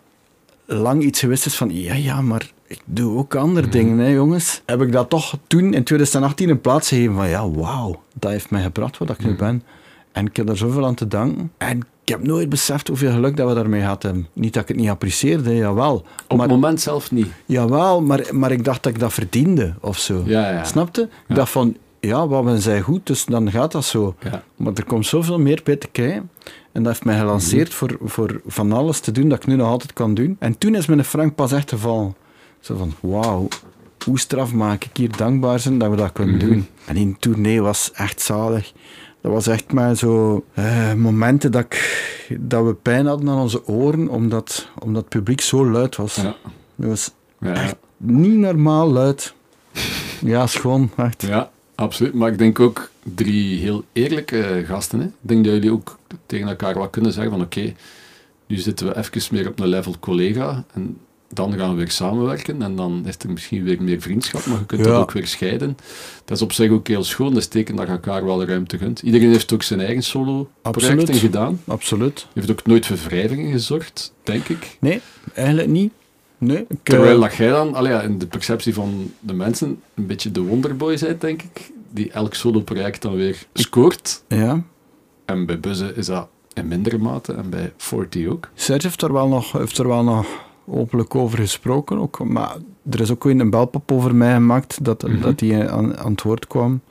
lang iets geweest is van, ja, ja, maar ik doe ook andere dingen, hè, jongens. Heb ik dat toch toen, in 2018, een plaats gegeven van, ja, wauw, dat heeft mij gebracht wat ik nu ben. En ik heb daar zoveel aan te danken. En ik heb nooit beseft hoeveel geluk dat we daarmee hebben. Niet dat ik het niet apprecieerde, jawel. Op maar, het moment zelf niet. Jawel, maar, maar ik dacht dat ik dat verdiende, of zo. Ja, ja. Snapte? Ik dacht van, ja, wat we zijn goed, dus dan gaat dat zo. Maar er komt zoveel meer bij te kijken. En dat heeft mij gelanceerd Mhm. voor, voor van alles te doen dat ik nu nog altijd kan doen. En toen is mijn Frank pas echt gevallen. Zo van, wauw, hoe straf maak ik hier dankbaar zijn dat we dat kunnen Mhm. doen. En die tournee was echt zalig. Dat was echt maar zo eh, momenten dat, ik, dat we pijn hadden aan onze oren, omdat, omdat het publiek zo luid was. Ja. Dat was Ja, echt niet normaal luid. Ja, schoon, echt. ja, absoluut. Maar ik denk ook drie heel eerlijke gasten. Hè. Ik denk dat jullie ook tegen elkaar wat kunnen zeggen van oké, nu zitten we even meer op een level collega en dan gaan we weer samenwerken en dan is er misschien weer meer vriendschap, maar je kunt Ja. dat ook weer scheiden. Dat is op zich ook heel schoon, dat is teken dat je elkaar wel ruimte gunt. Iedereen heeft ook zijn eigen solo-projecten gedaan. Absoluut. heeft ook nooit voor wrijvingen gezorgd, denk ik. Nee, eigenlijk niet. Nee. Ik, eh, Terwijl dat jij dan, allee, ja, in de perceptie van de mensen, een beetje de wonderboy bent, denk ik. Die elk solo-project dan weer scoort. Ja. En bij Buzzen is dat in mindere mate en bij 40 ook. Serge heeft er wel nog, heeft er wel nog openlijk over gesproken. Ook, maar er is ook weer een belpop over mij gemaakt dat, Mhm. dat hij aan, aan het woord kwam.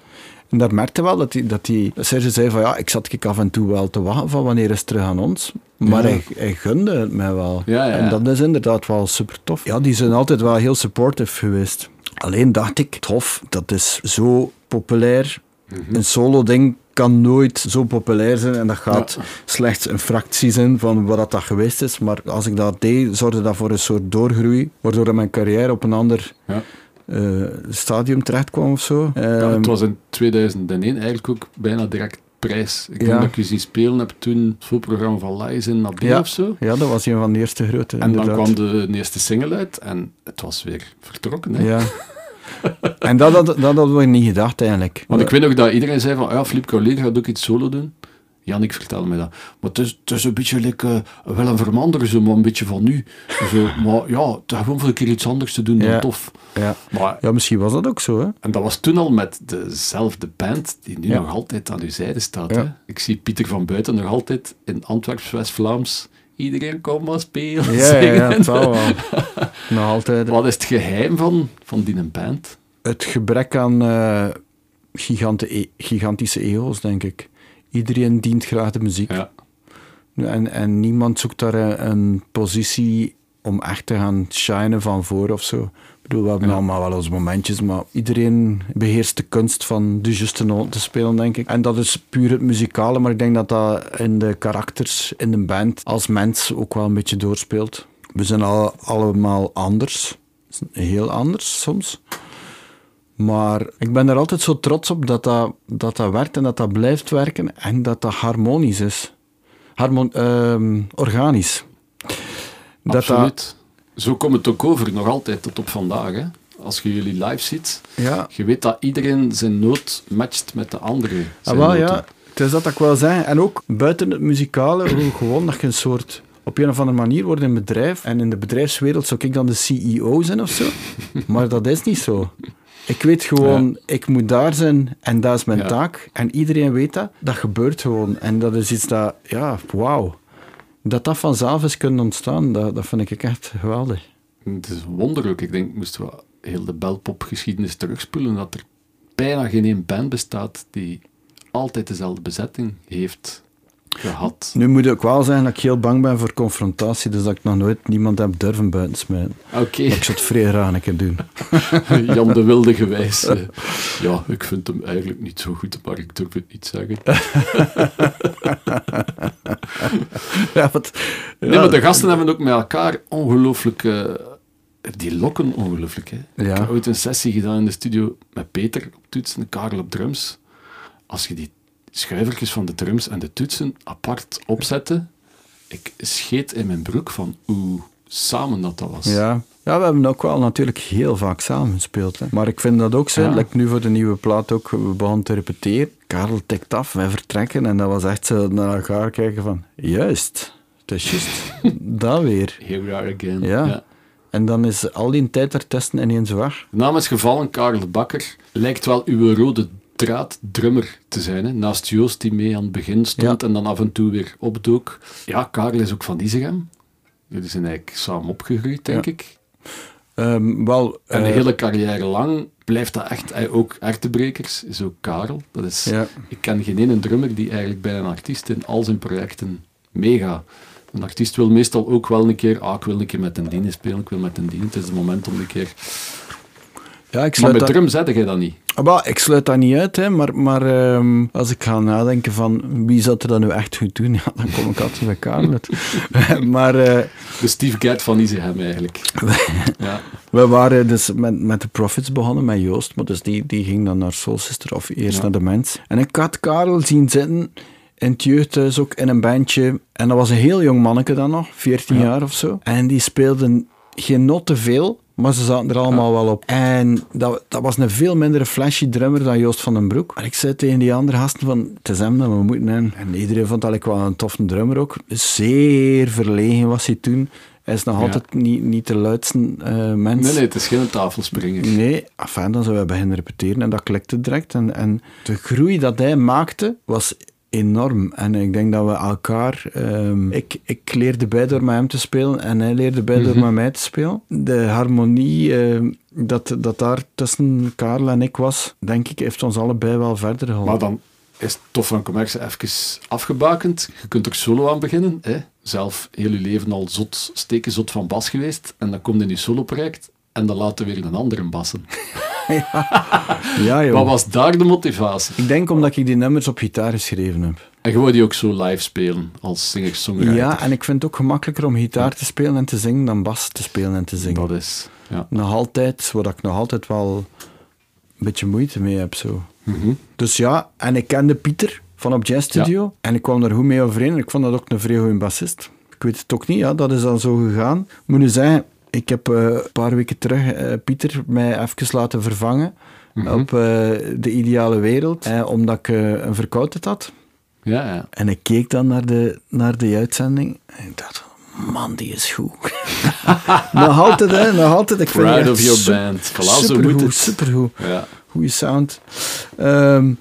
En daar merkte wel dat hij, dat hij... Serge zei van ja, ik zat ik af en toe wel te wachten van wanneer is het terug aan ons. Maar Ja. hij, hij gunde het mij wel. Ja, ja, En dat is inderdaad wel super tof. Ja, die zijn altijd wel heel supportive geweest. Alleen dacht ik, tof, dat is zo populair. Mhm. Een solo-ding kan nooit zo populair zijn en dat gaat Ja. slechts een fractie zijn van wat dat, geweest is. Maar als ik dat deed, zorgde dat voor een soort doorgroei, waardoor mijn carrière op een ander Ja. eh, stadium terecht kwam of zo. Ja, Ehm, het was in 2001 eigenlijk ook bijna direct prijs. Ik denk Ja. dat ik je zien spelen heb toen het voorprogramma van Lies in Nabil Ja. of zo. ja, dat was een van de eerste grote. En dan kwam de eerste single uit en het was weer vertrokken. Hè? Ja. *laughs* *laughs* en dat, had- dat hadden we niet gedacht eigenlijk. Want ik weet nog dat iedereen zei van, ja, Philippe Collier gaat ook iets solo doen. Jannik vertelde mij dat. Maar het is, het is een beetje like, eh, wel een veranderen, zo, maar een beetje van nu. Zo, maar ja, gewoon voor een keer iets anders te doen dan Ja. tof. Ja. Maar, ja, misschien was dat ook zo. Hè? en dat was toen al met dezelfde band die nu Ja. nog altijd aan uw zijde staat. Hè? Ik zie Pieter van Buiten nog altijd in Antwerps, West-Vlaams. Iedereen komt maar spelen, Ja, ja, het zal wel. *laughs* Nog altijd. Wat is het geheim van, van die band? Het gebrek aan eh, gigante, e- gigantische ego's, denk ik. Iedereen dient graag de muziek. Ja. En, en niemand zoekt daar een, een positie om echt te gaan shinen van voor of zo. Ik bedoel, we hebben Ja. allemaal wel eens momentjes, maar iedereen beheerst de kunst van de juiste noot te spelen, denk ik. En dat is puur het muzikale, maar ik denk dat dat in de karakters in de band als mens ook wel een beetje doorspeelt. We zijn al, allemaal anders. Heel anders soms. Maar ik ben er altijd zo trots op dat dat, dat dat werkt en dat dat blijft werken en dat dat harmonisch is. Harmon ehm, organisch. Dat Absoluut. Zo komt het ook over, nog altijd tot op vandaag. Hè. Als je jullie live ziet, ja, je weet dat iedereen zijn noot matcht met de andere. ah, zijn wel, ja, het is dat ik wil zeggen. En ook buiten het muzikale, hoe gewoon dat je een soort... Op een of andere manier wordt in een bedrijf, en in de bedrijfswereld zou ik dan de CEO zijn of zo. *laughs* Maar dat is niet zo. Ik weet gewoon, ik moet daar zijn en dat is mijn Ja. taak. En iedereen weet dat. Dat gebeurt gewoon. En dat is iets dat, ja, wauw. Dat dat vanzelf is kunnen ontstaan, dat, dat vind ik echt geweldig. Het is wonderlijk. Ik denk, moesten we heel de belpopgeschiedenis terugspoelen, dat er bijna geen één band bestaat die altijd dezelfde bezetting heeft gehad. Nu moet ik wel zeggen dat ik heel bang ben voor confrontatie, dus dat ik nog nooit niemand heb durven buitensmijten. Oké, ik zou het vrij graag een keer doen. *laughs* Jan de Wilde gewijs. ja, ik vind hem eigenlijk niet zo goed, maar ik durf het niet zeggen. *laughs* ja, wat, Nee, maar de gasten hebben ook met elkaar ongelooflijk... eh, die lokken ongelooflijk, hè. Ja. Ik heb ooit een sessie gedaan in de studio met Peter op toetsen en Karel op drums. Als je die schuivertjes van de drums en de toetsen apart opzette, ik scheet in mijn broek van hoe samen dat dat was. Ja. ja, we hebben ook wel natuurlijk heel vaak samen gespeeld. Hè. Maar ik vind dat ook zo. Ja. like nu voor de nieuwe plaat ook, we begonnen te repeteren. Karel tikt af, wij vertrekken. En dat was echt zo naar elkaar kijken van, juist, het is juist, *laughs* dat weer. Here we are again. Ja. En dan is al die tijd ertussen ineens weg. De naam is gevallen, Karel de Bakker. Lijkt wel uw rode draad drummer te zijn. Hè? Naast Joost, die mee aan het begin stond Ja. en dan af en toe weer opdook. Ja, Karel is ook van Isegem. Jullie zijn eigenlijk samen opgegroeid, denk Ja. ik. Ehm, wel, En de eh, hele carrière lang blijft dat echt... hij Ook Ertebrekers is ook Karel. Dat is, Ja. Ik ken geen ene drummer die eigenlijk bij een artiest in al zijn projecten meegaat. Een artiest wil meestal ook wel een keer... Ah, ik wil een keer met een dienen spelen, ik wil met een dienen. Het is het moment om een keer... ja, ik Maar met dat, drum zette jij dat niet. Ah, ik sluit dat niet uit, hè, maar, maar ehm, als ik ga nadenken van wie zou er dat nu echt goed doen, *laughs* ja, dan kom ik altijd bij Karel *laughs* maar eh, De Steve Gadd van Isegem eigenlijk. *laughs* ja. we waren dus met, met de Profits begonnen, met Joost, maar dus die, die ging dan naar Soul Sister of eerst Ja. naar de Mens. En ik had Karel zien zitten in het jeugdhuis ook in een bandje. En dat was een heel jong manneke dan nog, 14 Ja. jaar of zo. En die speelden geen not te veel, maar ze zaten er allemaal wel op. En dat, dat was een veel minder flashy drummer dan Joost van den Broek. Maar ik zei tegen die andere gasten van, het is hem dat we moeten hebben. En iedereen vond dat ik wel een toffe drummer ook. Zeer verlegen was hij toen. Hij is nog Ja. altijd niet, niet de luidste eh, mens. Nee, nee, het is geen tafelspringer. Nee, enfin, dan zouden we beginnen repeteren en dat klikte direct. En, en de groei dat hij maakte was enorm. En ik denk dat we elkaar... ehm, ik, ik leerde bij door met hem te spelen en hij leerde bij door Mhm. met mij te spelen. De harmonie ehm, dat, dat daar tussen Karel en ik was, denk ik, heeft ons allebei wel verder geholpen. Maar dan is het tof van commercie even afgebakend. Je kunt er solo aan beginnen. Hè? Zelf heel je leven al zot, steken zot van bas geweest. En dan komt in je solo-project en dan laten we weer een andere bassen. *laughs* ja, joh. Wat was daar de motivatie? Ik denk omdat ik die nummers op gitaar geschreven heb. En gewoon die ook zo live spelen als singer-songwriter. Ja, en ik vind het ook gemakkelijker om gitaar te spelen en te zingen dan bas te spelen en te zingen. Dat is... Ja. nog altijd, waar ik nog altijd wel een beetje moeite mee heb. Zo. Mhm. Dus ja, en ik kende Pieter van op Jazz Studio en ik kwam daar goed mee overeen en ik vond dat ook een vrij goede bassist. Ik weet het ook niet, ja, dat is al zo gegaan. Ik moet nu zeggen, ik heb eh, een paar weken terug eh, Pieter mij even laten vervangen Mhm. op eh, de ideale wereld, omdat ik een verkoudheid had. Ja, ja. En ik keek dan naar de, naar de uitzending en ik dacht, man, die is goed. *laughs* nog altijd, hè, nog altijd. Ik vind echt of your band. Voilà, supergoed, supergoed. Ja. Goeie sound. Ehm,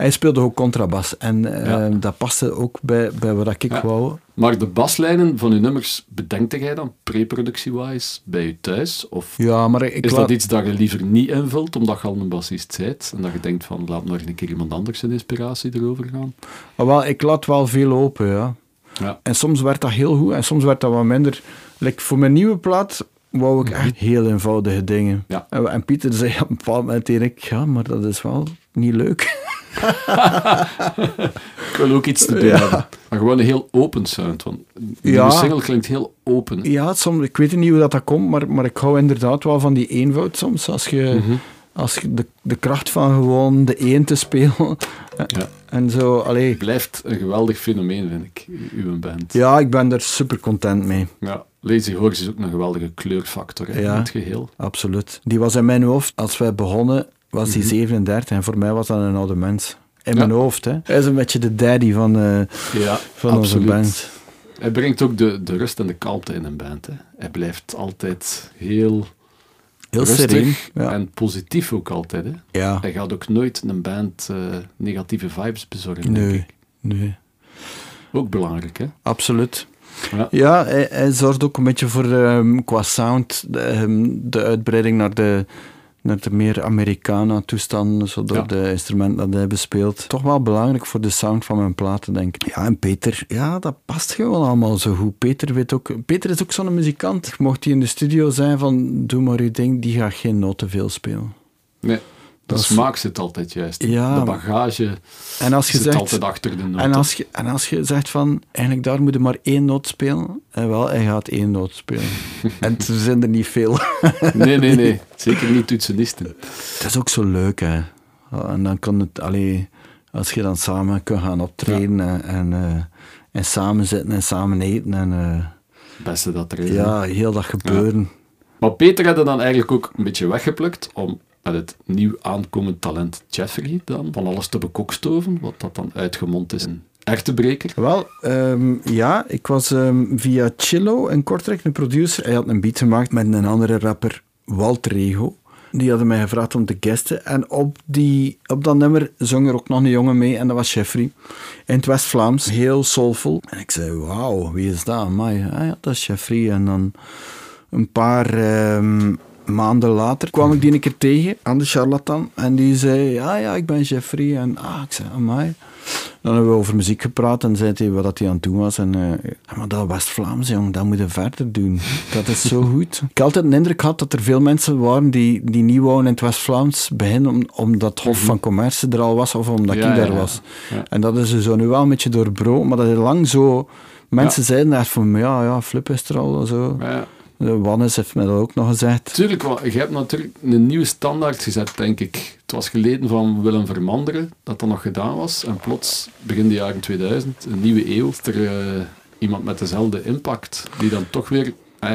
hij speelde ook contrabas en ehm, dat paste ook bij, bij wat ik Ja. wou. Maar de baslijnen van uw nummers, bedenkte jij dan pre-productie-wise bij je thuis? Of Ja, maar ik is laat- dat iets dat je liever niet invult, omdat je al een bassist bent? En dat je denkt van, laat maar een keer iemand anders zijn inspiratie erover gaan? Maar wel, ik laat wel veel open, ja. Ja. En soms werd dat heel goed en soms werd dat wat minder. Like voor mijn nieuwe plaat wou ik echt heel eenvoudige dingen. Ja. En, en Pieter zei *laughs* op een bepaald moment tegen ik, ja, maar dat is wel niet leuk. *laughs* Ik wil ook iets te doen Ja. hebben. Maar gewoon een heel open sound. Want Ja. single klinkt heel open. Ja, soms, ik weet niet hoe dat, dat komt, maar, maar ik hou inderdaad wel van die eenvoud soms. Als je, Mhm. als je de, de kracht van gewoon de één te spelen. Ja. *laughs* En zo, allee. Blijft een geweldig fenomeen, vind ik, uw band. Ja, ik ben er super content mee. Ja. Lazy Horse is ook een geweldige kleurfactor hè, in het geheel. Absoluut. Die was in mijn hoofd, als wij begonnen, was Mhm. die 37 en voor mij was dat een oude mens. In mijn hoofd, hè. Hij is een beetje de daddy van, eh, Ja, van onze band. Hij brengt ook de, de rust en de kalmte in een band. Hè. Hij blijft altijd heel, Heel rustig sereen. Ja. en positief ook altijd. Hè. ja. Hij gaat ook nooit een band eh, negatieve vibes bezorgen. denk Nee, ik. nee. Ook belangrijk, hè? Absoluut. Ja. Ja, hij, hij zorgt ook een beetje voor ehm, qua sound de, ehm, de uitbreiding naar de, naar de meer Americana-toestanden, zo door Ja. de instrumenten dat hij bespeelt. Toch wel belangrijk voor de sound van mijn platen, denk ik. Ja, en Peter, ja, dat past gewoon allemaal zo goed. Peter, weet ook, Peter is ook zo'n muzikant. Mocht hij in de studio zijn van, doe maar uw ding, die gaat geen noten veel spelen. Nee, de Dat smaak zit altijd juist. Ja. De bagage En als je zit zegt... altijd achter de noten. En als, je, en als je zegt van, eigenlijk daar moet je maar één noot spelen, en wel, hij gaat één noot spelen. *laughs* en er zijn er niet veel. *laughs* Nee, nee, nee. Zeker niet toetsenisten. Het is ook zo leuk, hè. En dan kan het, allee, als je dan samen kunt gaan optreden en, en, eh, en samen zitten en samen eten en eh, Het beste dat er is. ja, heel dat gebeuren. Maar Peter had dan eigenlijk ook een beetje weggeplukt om met het nieuw aankomend talent Jeffrey dan van alles te bekokstoven, wat dat dan uitgemond is in Ertebreker. Wel, ehm, ja, ik was ehm, via Chillo in Kortrijk, een producer. Hij had een beat gemaakt met een andere rapper, Walter Rego. Die hadden mij gevraagd om te guesten. En op, die, op dat nummer zong er ook nog een jongen mee, en dat was Jeffrey. In het West-Vlaams, heel soulful. En ik zei, wauw, wie is dat? Amai. Ah ja, dat is Jeffrey. En dan een paar ehm, maanden later kwam ik die een keer tegen aan de charlatan. En die zei, ja, ja, ik ben Jeffrey. En ah, ik zei, amai. Dan hebben we over muziek gepraat en zei hij wat dat hij aan het doen was. En, ja, maar dat West-Vlaams, jong, dat moet je verder doen. Dat is zo goed. Ik had altijd een indruk gehad dat er veel mensen waren die, die niet wouden in het West-Vlaams beginnen, om, omdat het Hof van Commerce er al was of omdat Ja, ik daar ja, was. Ja. En dat is er zo nu wel een beetje doorbroken, maar dat is lang zo... Mensen zeiden echt van, ja, ja, Flip is er al, zo. De Wannes heeft mij dat ook nog gezegd. Tuurlijk, je hebt natuurlijk een nieuwe standaard gezet, denk ik. Het was geleden van Willem Vermanderen dat dat nog gedaan was. En plots, begin de jaren 2000, een nieuwe eeuw, is er eh, iemand met dezelfde impact, die dan toch weer... Eh,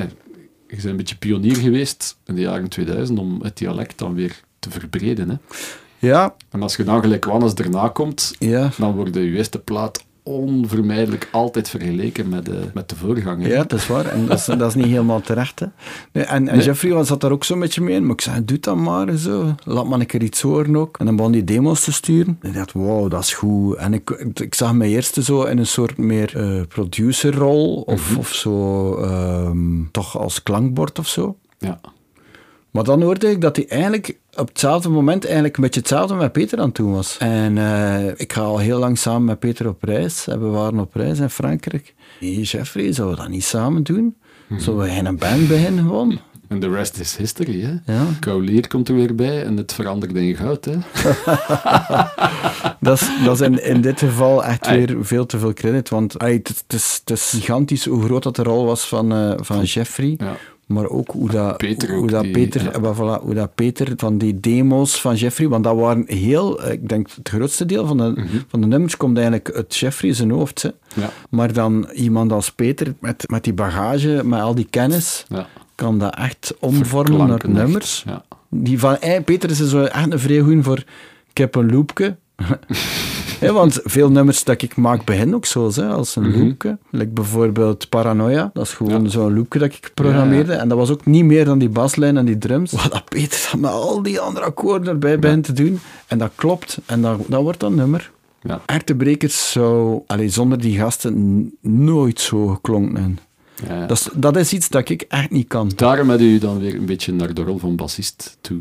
je bent een beetje pionier geweest in de jaren 2000 om het dialect dan weer te verbreden. Hè. Ja, En als je dan gelijk Wannes erna komt, ja. dan wordt de eerste plaat onvermijdelijk altijd vergeleken met de, met de voorganger. Ja, dat is waar. En dat is, dat is niet helemaal terecht. Hè. Nee, en, en Nee. Jeffrey was zat daar ook zo'n beetje mee in. Maar ik zei, doe dat maar zo. Laat maar een keer iets horen ook. En dan begon die demos te sturen. En ik dacht, wow, dat is goed. En ik, ik zag mij eerst zo in een soort meer eh, producerrol. Of, of zo, ehm, toch als klankbord of zo. Ja. Maar dan hoorde ik dat hij eigenlijk op hetzelfde moment eigenlijk een beetje hetzelfde met Peter aan het doen was. En eh, ik ga al heel lang samen met Peter op reis. En we waren op reis in Frankrijk. Hey, Jeffrey, zouden we dat niet samen doen? Zullen we geen band beginnen gewoon? En de rest is history, hè. Ja. Kaulier komt er weer bij en het verandert in goud, hè. *laughs* Dat is, dat is in, in dit geval echt Ai. weer veel te veel credit. Want ai, het, het is, het is gigantisch hoe groot dat de rol was van, eh, van Jeffrey. Ja. Maar ook hoe dat, Peter hoe, dat die- Peter, ja. eh, voilà, hoe dat Peter van die demo's van Jeffrey, want dat waren heel, eh, ik denk het grootste deel van de, Mhm. van de nummers komt eigenlijk uit Jeffrey zijn hoofd. Hè. Ja. Maar dan iemand als Peter met, met die bagage, met al die kennis, Ja. kan dat echt omvormen naar nummers. Die van, hey, Peter is zo echt een vrij voor, ik heb een loopje. *laughs* Ja, want veel nummers dat ik maak beginnen ook zo, hè, als een loopje. Like bijvoorbeeld Paranoia, dat is gewoon Ja. zo'n loopje dat ik programmeerde. En dat was ook niet meer dan die baslijn en die drums. Wat dat Peter dan met al die andere akkoorden erbij begint te doen. En dat klopt. En dat, dat wordt dan nummer. Ja. Ertebrekers zou allee, zonder die gasten nooit zo geklonken hebben. Ja, ja. Dat is, dat is iets dat ik echt niet kan. Daarom hebben u dan weer een beetje naar de rol van bassist toe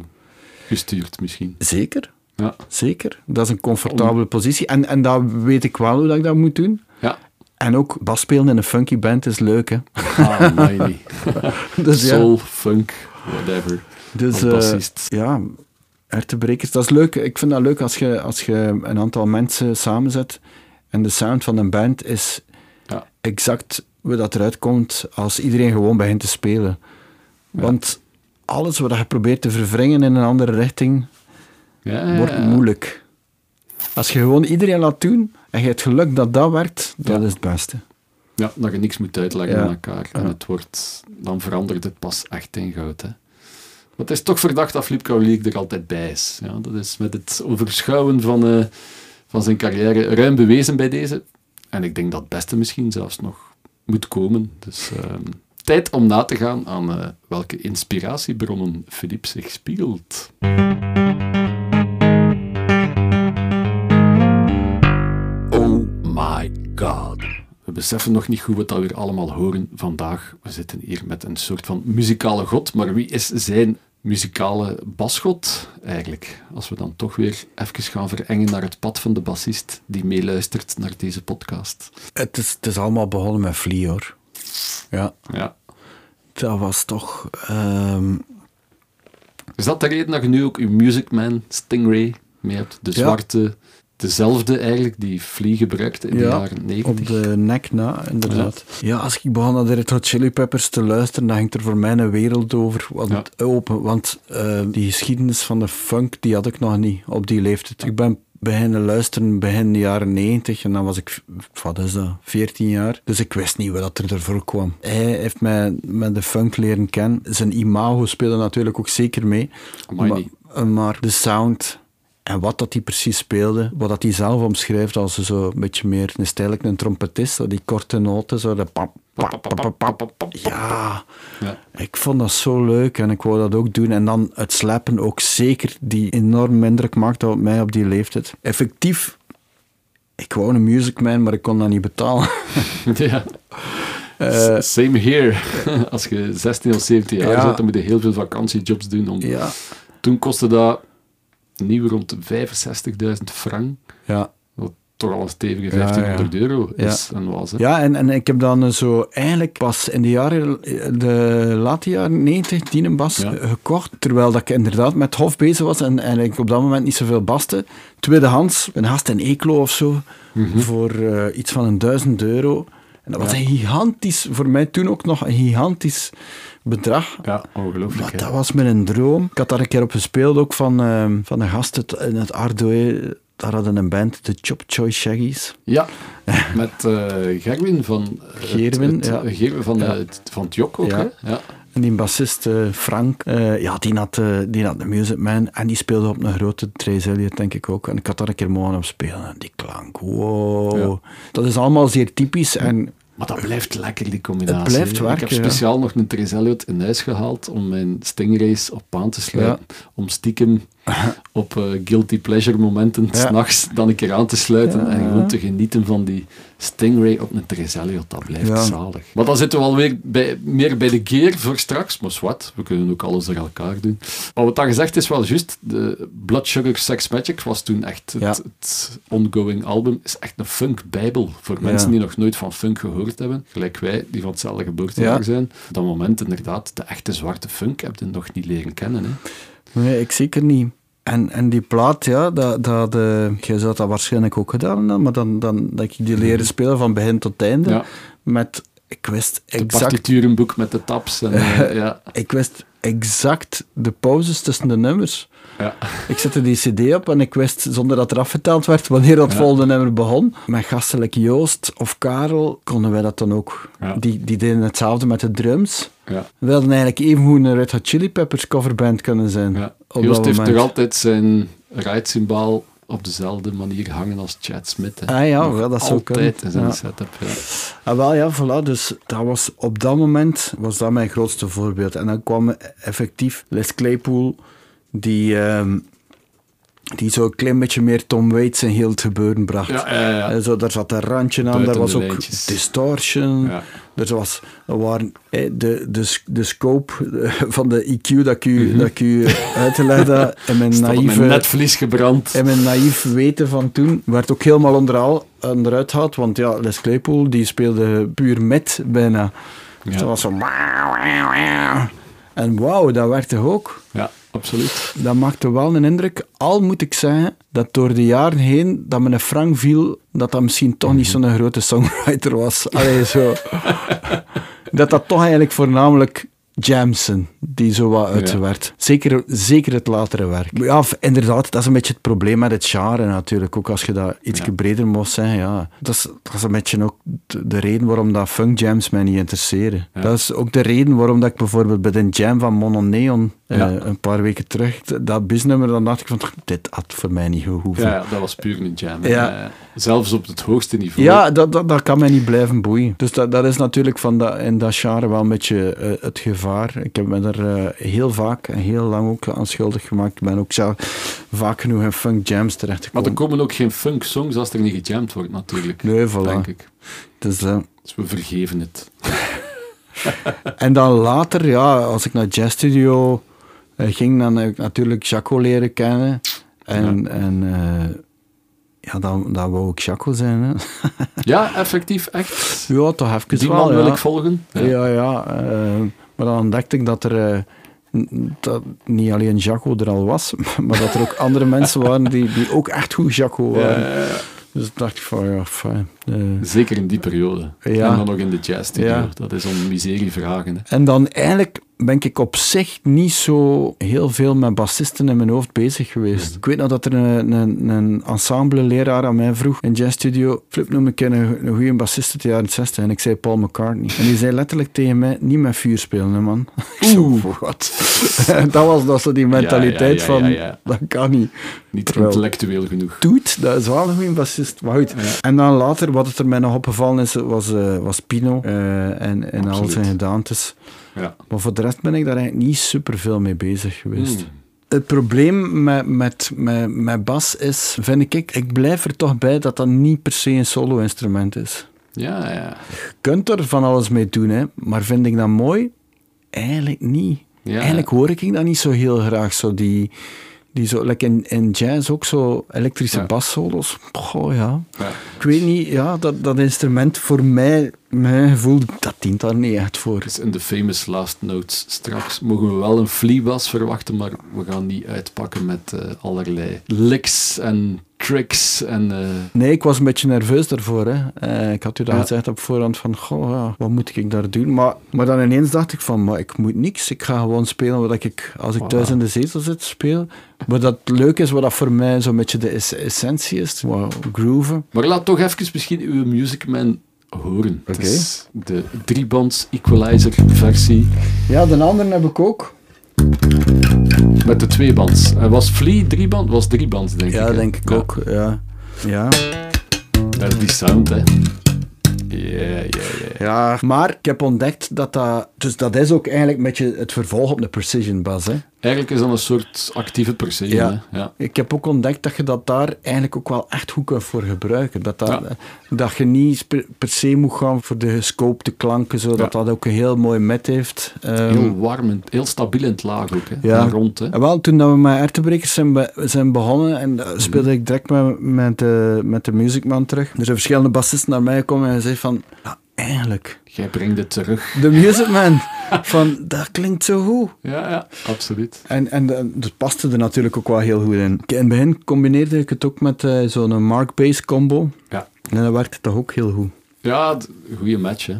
gestuurd, misschien. Zeker. Ja. Zeker. Dat is een comfortabele positie. En, en dat weet ik wel hoe dat ik dat moet doen. Ja. En ook bas spelen in een funky band is leuk, hè. Ah. *laughs* Dus ja. Soul, funk, whatever. Dus bassist. ja, hertenbrekers, dat is leuk. Ik vind dat leuk als je, als je een aantal mensen samenzet en de sound van een band is Ja. exact hoe dat eruit komt als iedereen gewoon begint te spelen. Want alles wat je probeert te verwringen in een andere richting, Ja, wordt moeilijk. Als je gewoon iedereen laat doen en je hebt geluk dat dat werkt, dat is het beste. Ja, dat je niks moet uitleggen aan elkaar. En het wordt, dan verandert het pas echt in goud. Hè. Maar het is toch verdacht dat Flip Kaulier er altijd bij is. Ja, dat is met het overschouwen van, eh, van zijn carrière ruim bewezen bij deze. En ik denk dat het beste misschien zelfs nog moet komen. Dus ehm, tijd om na te gaan aan eh, welke inspiratiebronnen Philippe zich spiegelt. God. We beseffen nog niet goed wat dat we hier allemaal horen vandaag. We zitten hier met een soort van muzikale god, maar wie is zijn muzikale basgod eigenlijk? Als we dan toch weer even gaan verengen naar het pad van de bassist die meeluistert naar deze podcast. Het is, het is allemaal begonnen met Flea, hoor. Ja, Ja. dat was toch... ehm, Is dat de reden dat je nu ook je Music Man Stingray mee hebt? De Ja. zwarte, dezelfde eigenlijk, die Flea gebruikte in de Ja, jaren 90. Op de nek na, inderdaad. Ja. als ik begon naar de Red Hot Chili Peppers te luisteren, dan ging er voor mij een wereld over want, open. Want eh, die geschiedenis van de funk, die had ik nog niet op die leeftijd. Ik ben beginnen luisteren begin de jaren 90 en dan was ik, wat is dat, 14 jaar. Dus ik wist niet wat er ervoor kwam. Hij heeft mij met de funk leren kennen. Zijn imago speelde natuurlijk ook zeker mee. Amai, maar, niet. maar de sound en wat dat hij precies speelde, wat dat hij zelf omschrijft als zo een beetje meer een stijlijk een trompetist, zo die korte noten, zo de pap, pap, pap, pap, pap. Ja, Ja. ik vond dat zo leuk en ik wou dat ook doen. En dan het slappen ook zeker, die enorm indruk maakte op mij op die leeftijd. Effectief, ik wou een musicman, maar ik kon dat niet betalen. *laughs* Ja. Eh, Same here. *laughs* Als je 16 of 17 jaar Ja. bent, dan moet je heel veel vakantiejobs doen. Om... ja, Toen kostte dat nieuw rond 65.000 frank. ja. Wat toch al een stevige Ja, 1500 euro is en was. Hè? Ja, en, en ik heb dan zo eigenlijk pas in de jaren, de late jaren 90 die een bas gekocht. Terwijl dat ik inderdaad met Hof bezig was en, en ik op dat moment niet zoveel baste. Tweedehands, een gast in Eeklo of zo, voor eh, iets van een duizend euro. En dat was een gigantisch, voor mij toen ook nog een gigantisch bedrag. Ja, ongelooflijk. Maar dat was mijn droom. Ik had daar een keer op gespeeld, ook van, ehm, van een gast uit- in het Ardoe. Daar hadden een band, de Chop Choy Shaggies. Ja, met eh, Gerwin van... eh, het- Gerwin, het, ja. eh, Gerwin van, Ja. het, van het Jok ook, Ja. hè? Ja. En die bassist Frank, ja, die had, die had de Music Man en die speelde op een grote Trace Elliot, denk ik ook. En ik had daar een keer mogen op spelen en die klank, wow. Ja. Dat is allemaal zeer typisch en Maar dat blijft lekker, die combinatie. Het blijft hè. werken, Ik heb ja. speciaal nog een Therese Elliot in huis gehaald om mijn Stingrays op aan te sluiten. Om stiekem *laughs* op eh, guilty pleasure momenten Ja. s'nachts dan een keer aan te sluiten en gewoon te genieten van die Stingray op een Therese Elliot. Dat blijft zalig. Maar dan zitten we alweer bij, meer bij de gear voor straks. Maar wat, we kunnen ook alles door elkaar doen. Maar wat dat gezegd is wel juist. De Blood Sugar Sex Magic was toen echt het, ongoing album. Is echt een funk-bijbel voor mensen die nog nooit van funk gehoord hebben. Gelijk wij, die van hetzelfde geboortejaar Ja. zijn. Op dat moment inderdaad de echte zwarte funk heb je nog niet leren kennen. Hè. Nee, ik zeker niet. En, en die plaat, ja, dat, dat, eh, jij zou dat waarschijnlijk ook gedaan hebben, maar dan, dan dat ik die leren spelen van begin tot einde. Ja. Met, ik wist De exact partiturenboek met de tabs. En, *laughs* eh, ja. ik wist exact de pauzes tussen de nummers. Ja. Ik zette die cd op en ik wist, zonder dat er afgeteld werd, wanneer dat Ja. volgende nummer begon. Met gasten like Joost of Karel konden wij dat dan ook. Ja. Die, die deden hetzelfde met de drums. Ja. We hadden eigenlijk even goed een Red Hot Chili Peppers coverband kunnen zijn. Joost heeft toch altijd zijn ride-symbaal op dezelfde manier hangen als Chad Smith. Hè. Ah ja, dat zou altijd kunnen. in zijn Ja. setup. Ja. Ah, wel ja, voilà. Dus dat was, op dat moment was dat mijn grootste voorbeeld. En dan kwam effectief Les Claypool, die, ehm, die zo een klein beetje meer Tom Waits in heel het gebeuren bracht. Ja, ja, ja. Eh, Zo, daar zat een randje aan, daar was ook lijntjes. distortion. Er, was, er waren eh, de, de, de scope eh, van de IQ dat ik u, dat ik u uitgelegd had *laughs* in mijn naïeve... netvlies gebrand. En mijn naïef weten van toen werd ook helemaal onderhaal, onderuit gehaald. Want ja, Les Claypool die speelde puur met bijna. Ja. Het was zo... En wauw, dat werkte ook. Ja, absoluut. Dat maakte wel een indruk. Al moet ik zeggen dat door de jaren heen dat me een frank viel dat dat misschien toch niet zo'n grote songwriter was. Allee, zo. *laughs* dat dat toch eigenlijk voornamelijk Jamson die zo wat uit Ja. werd. Zeker, zeker het latere werk. Ja, inderdaad, dat is een beetje het probleem met het genre natuurlijk. Ook als je dat iets Ja. breder moest zeggen. Ja. Dat, is, dat is een beetje ook de, de reden waarom dat funk jams mij niet interesseren. Ja. Dat is ook de reden waarom dat ik bijvoorbeeld bij de jam van Mono Neon eh, Ja. een paar weken terug, dat busnummer, dan dacht ik van, dit had voor mij niet gehoeven. Ja, Ja, ja, dat was puur een jam. Ja. Eh, Zelfs op het hoogste niveau. dat, dat, dat kan mij niet blijven boeien. Dus dat, dat is natuurlijk van dat, in dat genre wel een beetje eh, het gevaar. Ik heb me er eh, heel vaak en heel lang ook aan schuldig gemaakt. Ik ben ook zelf vaak genoeg in funk jams Maar terechtgekomen. er komen ook geen funk-songs als er niet gejamd wordt, natuurlijk. Nee, voilà. Denk ik. Dus, eh, Dus we vergeven het. *laughs* En dan later, ja, als ik naar Jazz Studio eh, ging, dan heb ik natuurlijk Jaco leren kennen. En, en eh, ja, dan, dan wou ik Jaco zijn. Hè. *laughs* Ja, effectief, echt. ja, toch even Die wel, man wil ja. ik volgen. Ja, ja. eh, maar dan ontdekte ik dat er... eh, dat niet alleen Jaco er al was, *laughs* maar dat er ook andere mensen waren die, die ook echt goed Jaco waren. Ja, ja, ja. Dus dacht ik van, ja, fijn. Eh. Zeker in die periode. Ja. En dan nog in de jazzstudio. Ja. Dat is om miserie vragen. Hè. En dan eigenlijk ben ik op zich niet zo heel veel met bassisten in mijn hoofd bezig geweest. Ik weet nog dat er een, een, een ensemble-leraar aan mij vroeg in jazzstudio, Flip noem ik een, een goede bassist uit de jaren 60 en ik zei Paul McCartney. En die zei letterlijk tegen mij, niet met vuur spelen, hè, man. *laughs* Oeh, wat? *laughs* dat was dat zo die mentaliteit Ja, ja, ja, van, dat kan niet. Niet Terwijl- intellectueel genoeg. Toet, dat is wel een goede bassist. Maar goed. En dan later, wat het er mij nog opgevallen is, was, eh, was Pino eh, en, en al zijn gedaantes. Ja. Maar voor de rest ben ik daar eigenlijk niet super veel mee bezig geweest. Hmm. Het probleem met, met, met, met bas is, vind ik, ik blijf er toch bij dat dat niet per se een solo-instrument is. Ja, ja. Je kunt er van alles mee doen, hè, maar vind ik dat mooi? Eigenlijk niet. Ja. Eigenlijk hoor ik dat niet zo heel graag, zo die, die zo, like in, in jazz ook zo elektrische Ja. bassolos. Goh, ja. ja. Ik weet niet, ja, dat, dat instrument voor mij, mijn gevoel, dat dient daar niet echt voor. Dus in de famous last notes straks mogen we wel een fleabas verwachten, maar we gaan niet uitpakken met eh, allerlei licks en tricks en... eh, Nee, ik was een beetje nerveus daarvoor. Hè. Eh, ik had u Ja. gezegd op voorhand van, goh, ja, wat moet ik daar doen? Maar, maar dan ineens dacht ik van, maar ik moet niks. Ik ga gewoon spelen wat ik, als ik Voilà. thuis in de zetel zit, speel. Wat dat leuk is, wat dat voor mij zo'n beetje de es- essentie is. Wat grooven. Maar laat toch even misschien uw Music Man horen. Oké. is de driebands equalizer versie Ja, de andere heb ik ook. Met de twee bands. En was Flea drieband? Was driebands, denk ik. Ja, denk ik Ja. ook. Ja. Ja. Dat is die sound, hè. Ja, ja, ja. ja, maar ik heb ontdekt dat dat... Dus dat is ook eigenlijk een beetje het vervolg op de precision bass, hè. Eigenlijk is dat een soort actieve precision, Ja. Ik heb ook ontdekt dat je dat daar eigenlijk ook wel echt goed kunt voor gebruiken. Dat, dat, Ja. dat je niet per, se moet gaan voor de gescopte klanken, zodat Ja. dat ook een heel mooi met heeft. Ehm, Heel warm, en heel stabiel in het laag ook, hè. Ja. En rond, hè. en wel, toen dat we met Ertebrekers zijn, be- zijn begonnen, en uh, speelde ik direct met, met, de, met de Music Man terug. Er zijn verschillende bassisten naar mij gekomen en zeiden van, ja, eigenlijk, Jij brengt het terug. de Music Man, van, dat klinkt zo goed. Ja, ja, absoluut. En, en eh, dat paste er natuurlijk ook wel heel goed in. In het begin combineerde ik het ook met eh, zo'n Mark Bass combo. Ja. En dat werkte toch ook heel goed. Ja, goede match, hè.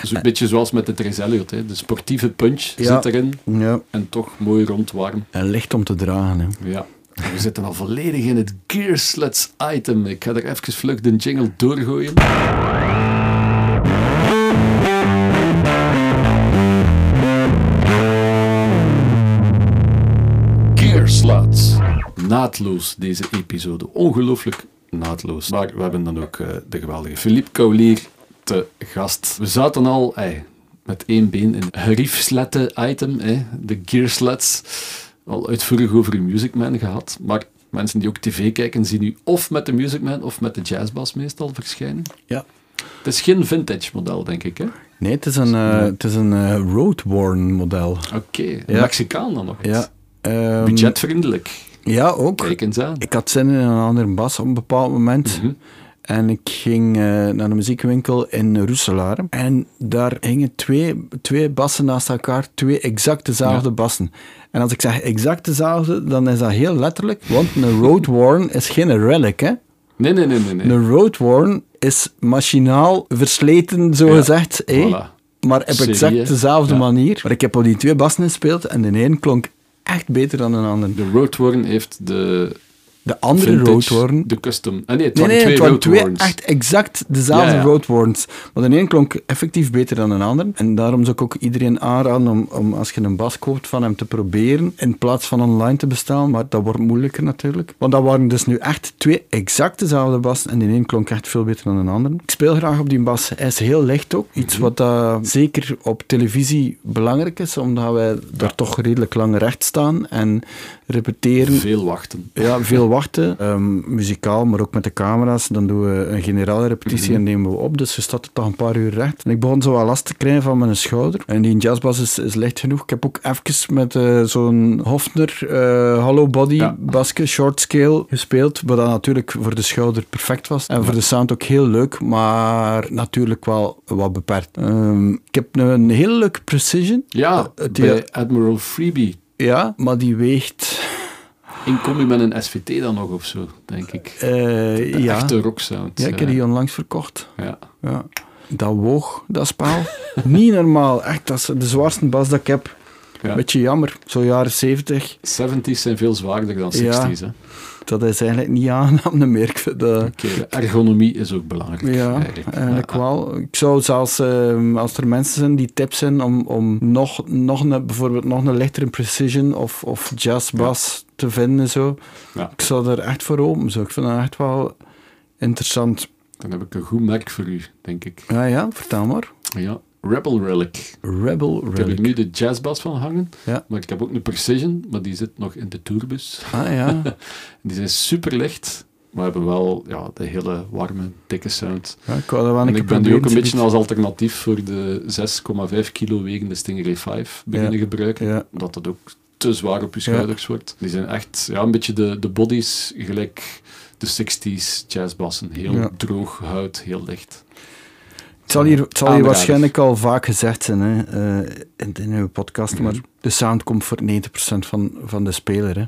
Dus een beetje zoals met de Tres Elliot, hè. De sportieve punch Ja. zit erin Ja. en toch mooi rond warm. En licht om te dragen. Hè. Ja. We zitten al volledig in het Gear Sluts item. Ik ga er even vlug de jingle doorgooien. Gear Sluts. Naadloos deze episode. Ongelooflijk naadloos. Maar we hebben dan ook eh, de geweldige Philippe Kaulier te gast. We zaten al ey, met één been in het geriefslette item, ey, de Gear Sluts al uitvoerig over uw Music Man gehad. Maar Mensen die ook tv kijken, zien u of met de Music Man of met de Jazzbass meestal verschijnen. Ja. Het is geen vintage model, denk ik, hè? Nee, het is een, eh, het is een eh, road-worn model. Oké, Ja. Mexicaan dan nog eens. Ja. Ehm, Budgetvriendelijk. Ja, ook. Kijk eens aan. Ik had zin in een andere bas op een bepaald moment. Mhm. En ik ging eh, naar de muziekwinkel in Roeselaar. En daar hingen twee, twee bassen naast elkaar. Twee exact dezelfde Ja. bassen. En als ik zeg exact dezelfde, dan is dat heel letterlijk. Want een Road Worn is geen relic, hè. Nee, nee, nee, nee. nee. Een Road Worn is machinaal versleten, zo Ja, gezegd. hè. Voilà. Maar op exact dezelfde Ja. manier. Maar ik heb op die twee bassen gespeeld en de een klonk echt beter dan de ander. De Roadworn heeft de De andere vintage, de custom. Ah, nee, het Nee, waren nee, twee het waren twee Roadworns. echt exact dezelfde Ja, ja. roadworns. Maar de een klonk effectief beter dan de ander. En daarom zou ik ook iedereen aanraden om, om als je een bas koopt van hem te proberen, in plaats van online te bestellen. Maar dat wordt moeilijker natuurlijk. Want dat waren dus nu echt twee exact dezelfde bassen. En de een klonk echt veel beter dan de ander. Ik speel graag op die bas. Hij is heel licht ook. Mhm. Iets wat eh, zeker op televisie belangrijk is, omdat wij daar toch redelijk lang recht staan en repeteren. Veel wachten. Ja, veel wachten. Ehm, muzikaal, maar ook met de camera's. Dan doen we een generale repetitie en nemen we op. Dus je staat er toch een paar uur recht. En ik begon zo wat last te krijgen van mijn schouder. En die jazzbas is, is licht genoeg. Ik heb ook even met eh, zo'n Hofner eh, hollow body Ja. basje, short scale, gespeeld. Wat dan natuurlijk voor de schouder perfect was. En voor de sound ook heel leuk, maar natuurlijk wel wat beperkt. Ehm, ik heb een, een hele leuke precision. Ja, Eh, die- bij Admiral Freebie. Ja, maar die weegt... In combi met een SVT dan nog of zo, denk ik. eh, De ja. echte rocksound. ja, ik heb die onlangs verkocht. Ja. Ja. Dat woog, dat spaal. *laughs* Niet normaal. Echt, dat is de zwaarste bas dat ik heb. Ja. Beetje jammer. Zo jaren 70. 70's zijn veel zwaarder dan 60's. Ja. Hè. Dat is eigenlijk niet aangenaam meer. Ik vind dat... Oké, de ergonomie is ook belangrijk. Ja, eigenlijk. eigenlijk Ja. wel. Ik zou zelfs, ehm, als er mensen zijn die tips zijn om, om nog, nog een, bijvoorbeeld nog een lichtere precision of, of jazzbas te vinden, zo. Ja. ik zou er echt voor open. Zo. Ik vind dat echt wel interessant. Dan heb ik een goed merk voor u, denk ik. Ja, ja, vertel maar. Ja, Rebel Relic. Rebel Ik heb Relic. nu de jazzbas van hangen, Ja. maar ik heb ook een Precision, maar die zit nog in de tourbus. Ah ja. *laughs* Die zijn super licht, maar hebben wel ja, de hele warme, dikke sound. ja ik wou dat En ik ben die ook een beetje als alternatief voor de 6,5 kilo wegende Stingray 5 beginnen Ja. gebruiken, omdat het ook te zwaar op je schouders wordt. Die zijn echt ja, een beetje de, de bodies gelijk de 60s jazzbassen. Heel droog hout, heel licht. Het zal hier, het zal hier waarschijnlijk al vaak gezegd zijn hè, eh, in, in uw podcast, Mhm. maar de sound komt voor 90% van, van de speler. Hè.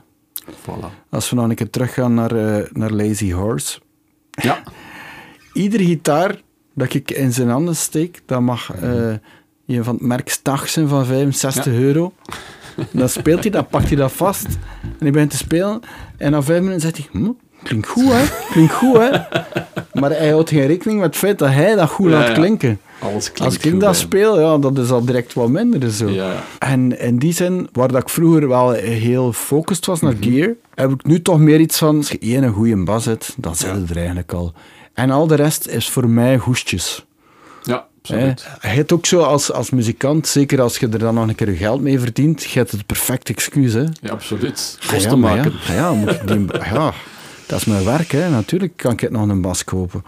Voilà. Als we nog een keer teruggaan naar, eh, naar Lazy Horse. Ja, *laughs* Iedere gitaar dat ik in zijn handen steek, dat mag eh een van het merk Stach zijn van 65 euro. Dan speelt hij, dan pakt hij dat vast en hij begint te spelen. En na vijf minuten zegt hij, hm, klinkt goed hè, klinkt goed hè. *laughs* Maar hij houdt geen rekening met het feit dat hij dat goed Ja, laat klinken. alles klinkt Als ik goed dat speel, ja, dat is al direct wat minder zo. En in die zin, waar dat ik vroeger wel heel focused was Mhm. naar gear, heb ik nu toch meer iets van, als je één goede bas hebt, dan zit het er eigenlijk al. En al de rest is voor mij hoestjes. ja absoluut. Je hebt ook zo als, als muzikant, zeker als je er dan nog een keer je geld mee verdient, je hebt het perfect excuus. Hè. Ja, absoluut. Ah, Kosten ja, maar maken. Ja, ja, moet die, ja, dat is mijn werk. Hè. Natuurlijk kan ik het nog een bas kopen.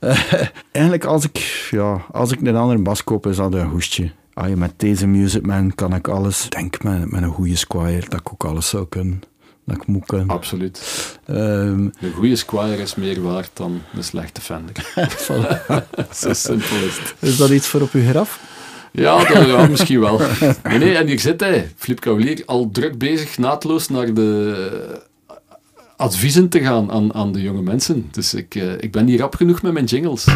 Eh, *laughs* eigenlijk, als ik, ja, als ik een andere bas koop, is dat een hoestje. Ah, ja, met deze Music Man kan ik alles. Denk met, met een goede Squire dat ik ook alles zou kunnen. Dat ik moet kunnen. Absoluut. Ehm, Een goede Squire is meer waard dan een slechte Fender. *laughs* voilà. Zo simpel is het. Is dat iets voor op uw graf? Ja, dat, ja, *laughs* misschien wel. Nee, nee, en hier zit hij, Flip Cavalier, al druk bezig naadloos naar de adviezen te gaan aan, aan de jonge mensen. Dus ik, eh, ik ben niet rap genoeg met mijn jingles.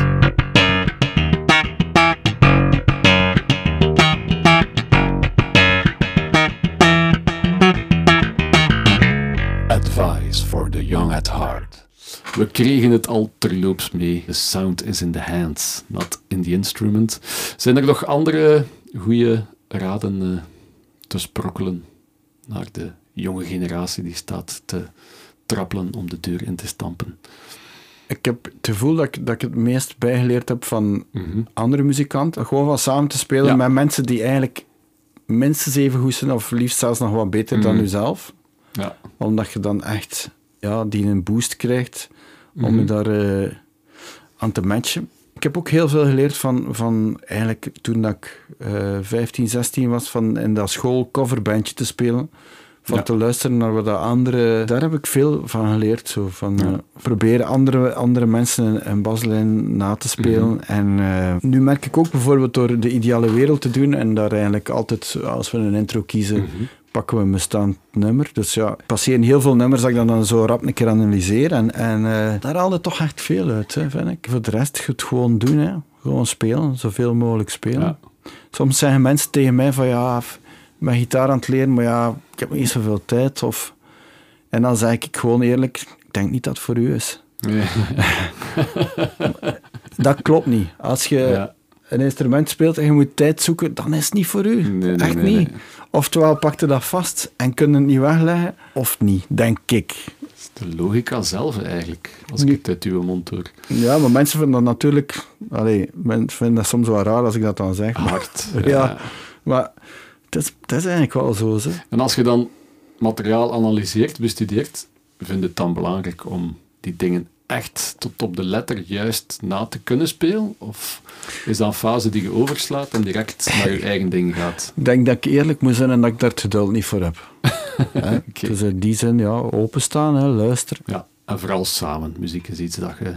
Advice for the young at heart. We kregen het al terloops mee. The sound is in the hands, not in the instrument. Zijn er nog andere goede raden eh, te sprokkelen naar de jonge generatie die staat te trappelen om de deur in te stampen? Ik heb het gevoel dat ik, dat ik het meest bijgeleerd heb van Mhm. andere muzikanten. Gewoon van samen te spelen Ja. met mensen die eigenlijk minstens even goed zijn, of liefst zelfs nog wat beter dan Mhm. uzelf. Ja, Omdat je dan echt ja, die een boost krijgt om je daar eh, aan te matchen. Ik heb ook heel veel geleerd van, van eigenlijk toen dat ik eh 15, 16 was, van in dat school coverbandje te spelen. Van Ja. te luisteren naar wat de andere... Daar heb ik veel van geleerd. Zo, van Ja. eh, proberen andere, andere mensen een, baslijn na te spelen. Mhm. En eh, nu merk ik ook bijvoorbeeld door de ideale wereld te doen en daar eigenlijk altijd, als we een intro kiezen, Mhm. pakken we een bestaand nummer. Dus ja, er passeren heel veel nummers dat ik dan, dan zo rap een keer analyseer. En, en eh, daar haalde toch echt veel uit, hè, vind ik. Voor de rest, het gewoon doen. Hè. Gewoon spelen, zoveel mogelijk spelen. Ja. Soms zeggen mensen tegen mij van ja, ben gitaar aan het leren, maar ja, ik heb niet zoveel tijd. Of... En dan zeg ik gewoon eerlijk, ik denk niet dat het voor u is. Nee. *laughs* Dat klopt niet. Als je Ja. een instrument speelt en je moet tijd zoeken, dan is het niet voor u. Nee, nee, Echt nee, niet. Oftewel, pak je dat vast en kun je het niet wegleggen, of niet, denk ik. Dat is de logica zelf eigenlijk, als ik het uit uw mond hoor. Ja, maar mensen vinden dat natuurlijk... Allee, mensen vinden dat soms wel raar als ik dat dan zeg. Maar, Hard. Ja. maar het is, het is eigenlijk wel zo. En als je dan materiaal analyseert, bestudeert, vind je het dan belangrijk om die dingen echt tot op de letter juist na te kunnen spelen? Of is dat een fase die je overslaat en direct naar je eigen ding gaat? Ik denk dat ik eerlijk moet zijn en dat ik daar het geduld niet voor heb. *laughs* Dus in die zin, ja, openstaan, hè, luisteren. Ja, en vooral samen. Muziek is iets dat je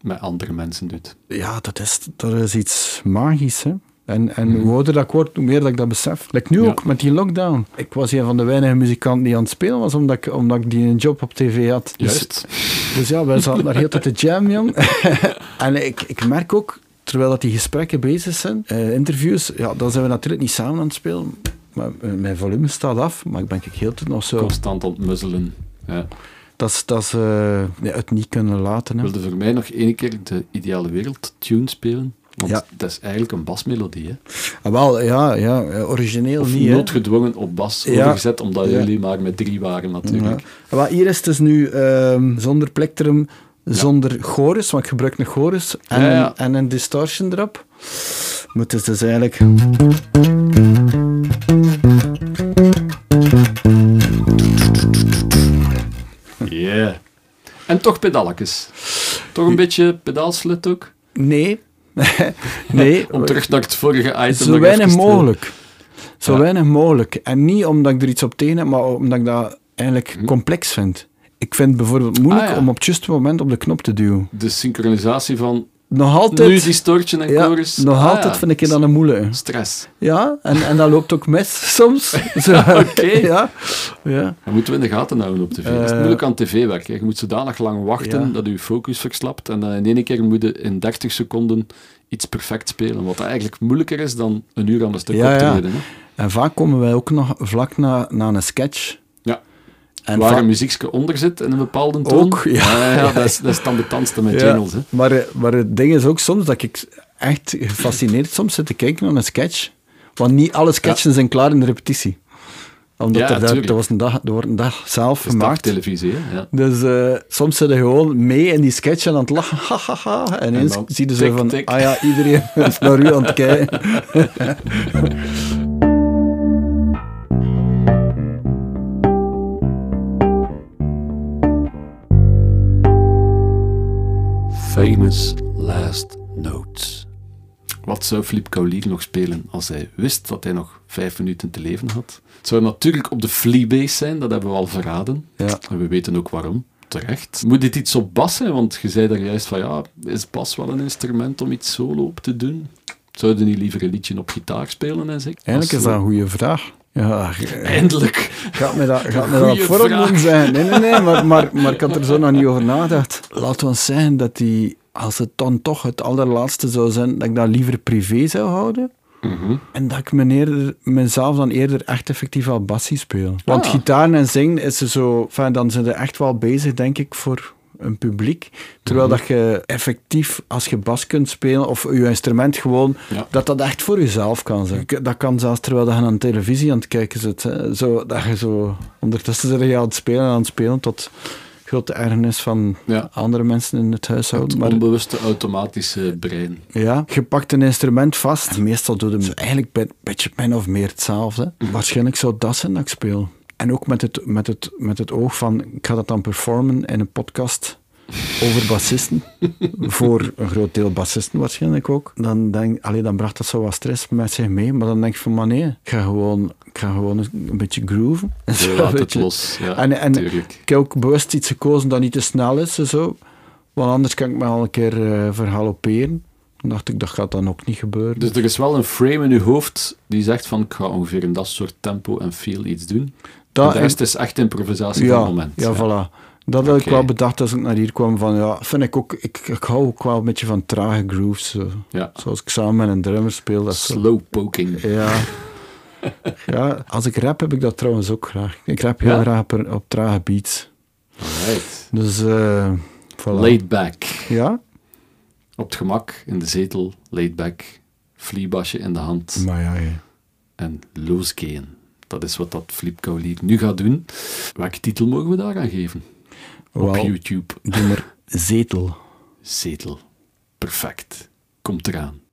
met andere mensen doet. Ja, dat is, dat is iets magisch. Hè? En, en Mhm. hoe ouder dat ik word, hoe meer dat ik dat besef. Like nu Ja. ook, met die lockdown. Ik was een van de weinige muzikanten die aan het spelen was, omdat ik, omdat ik die een job op tv had. Dus- Juist. Dus ja, wij zaten daar heel tijd te jam, jong. *laughs* en ik, ik merk ook, terwijl dat die gesprekken bezig zijn, eh, interviews, ja, dan zijn we natuurlijk niet samen aan het spelen. Maar eh, mijn volume staat af, maar ik ben ik heel tijd nog zo... Constant ontmuzzelen. Ja. Dat is, dat is eh, ja, het niet kunnen laten. Hè. Wilde voor mij nog één keer de ideale wereld tune spelen? Want Ja. dat is eigenlijk een basmelodie. Hè? Ah, wel, ja, ja, origineel Of niet. noodgedwongen op bas Ja. overgezet, omdat Ja. jullie maar met drie waren natuurlijk. Ja. Maar hier is het dus nu ehm, zonder plektrum, zonder chorus, want ik gebruik een chorus en. Een, en een distortion erop. Het is dus eigenlijk... Yeah. En toch pedalletjes. Toch een beetje pedaalslit ook? Nee. Nee. Om terug naar het vorige item. Zo nog weinig te- mogelijk. Zo Ja. weinig mogelijk. En niet omdat ik er iets op tegen heb, maar omdat ik dat eigenlijk Hm. complex vind. Ik vind het bijvoorbeeld moeilijk Ah, ja. om op het juiste moment op de knop te duwen. De synchronisatie van Nog altijd... nu distortion en ja, chorus. nog Ah, altijd ja. vind ik dan een moeilijke. Stress. Ja, en, en dat loopt ook mis *laughs* soms. *laughs* Oké. Ja, ja. Dat moeten we in de gaten houden op tv. dat is Eh, moeilijk aan tv-werk. hè. Je moet zodanig lang wachten dat je focus verslapt. En dan in één keer moet je in 30 seconden iets perfect spelen. Wat eigenlijk moeilijker is dan een uur aan een stuk Ja, optreden. Hè. En vaak komen wij ook nog vlak na, na een sketch. En Waar een muziekje onder zit in een bepaalde toon. Ook, ja. ja, dat, is, dat is dan betandste met jingles. Hè. Maar, eh, maar het ding is ook soms dat ik echt gefascineerd soms zit te kijken naar een sketch. Want niet alle sketches zijn klaar in de repetitie. Omdat Ja, er, daar, tuurlijk. dat was een dag, wordt een dag zelf Dat is gemaakt. televisie. Hè. Ja. Dus eh, soms zit je gewoon mee in die sketch en aan het lachen. Ha, ha, ha. En ineens dan zie je zo van, tik. ah ja, iedereen *laughs* is naar u aan het kijken. *laughs* Famous Last Notes. Wat zou Philippe Kaulier nog spelen als hij wist dat hij nog vijf minuten te leven had? Het zou natuurlijk op de Fleabase zijn, dat hebben we al verraden. Ja. En we weten ook waarom. Terecht. Moet dit iets op bas zijn? Want je zei daar juist van, ja, is bas wel een instrument om iets solo op te doen? Zouden niet liever een liedje op gitaar spelen en? Eigenlijk is dat een goede vraag. Ja, Eindelijk. Gaat me dat, gaat me dat Goeie vorm vraag. doen zijn? Nee, nee, nee, maar, maar, maar ik had er zo nog niet over nagedacht. Laten we zeggen dat die, als het dan toch het allerlaatste zou zijn, dat ik dat liever privé zou houden. Mhm. En dat ik eerder, mezelf dan eerder echt effectief al bassie speel. Want Ah. gitaar en zingen is er zo... Enfin, dan zijn ze echt wel bezig, denk ik, voor een publiek. Terwijl Mhm. dat je effectief, als je bas kunt spelen, of je instrument gewoon, Ja. dat dat echt voor jezelf kan zijn. Dat kan zelfs terwijl dat je aan televisie aan het kijken zit. Hè. Zo, dat je zo... Ondertussen zit je aan het spelen en aan het spelen tot grote ergernis van Ja. andere mensen in het huishouden. Het Maar onbewuste automatische brein. ja, je pakt een instrument vast. En meestal doe je hem eigenlijk een beetje min of meer hetzelfde. Mhm. Waarschijnlijk zou dat zijn dat ik speel. En ook met het, met, het, met het oog van, ik ga dat dan performen in een podcast over bassisten. *laughs* voor een groot deel bassisten waarschijnlijk ook. Dan, denk, allee, dan bracht dat zo wat stress met zich mee. Maar dan denk ik van, maar nee, ik ga gewoon, ik ga gewoon een beetje grooven. En *laughs* zo, Je laat weet het los. Ja, En- en- tuurlijk. Ik heb ook bewust iets gekozen dat niet te snel is en zo. Want anders kan ik me al een keer eh verhaloperen. Dan dacht ik, dat gaat dan ook niet gebeuren. Dus er is wel een frame in je hoofd die zegt van ik ga ongeveer in dat soort tempo en feel iets doen. Dat- en de rest is echt improvisatie van ja, het moment. ja, voilà. Dat had ik wel bedacht als ik naar hier kwam. Van, ja, vind ik, ook, ik, ik hou ook wel een beetje van trage grooves. Zo. Ja. Zoals ik samen met een drummer speel. Dat Slow poking. ja. *laughs* ja, als ik rap heb ik dat trouwens ook graag. Ik rap heel Ja? graag op, op trage beats. Alright. Dus, eh voilà. Laid back. Ja? Op het gemak, in de zetel, laid back. Vliebasje in de hand Maar ja, ja. en losgehen. Dat is wat dat Flip Kaulier nu gaat doen. Welke titel mogen we daar aan geven? Op YouTube. doe maar zetel. Zetel. Perfect. Komt eraan.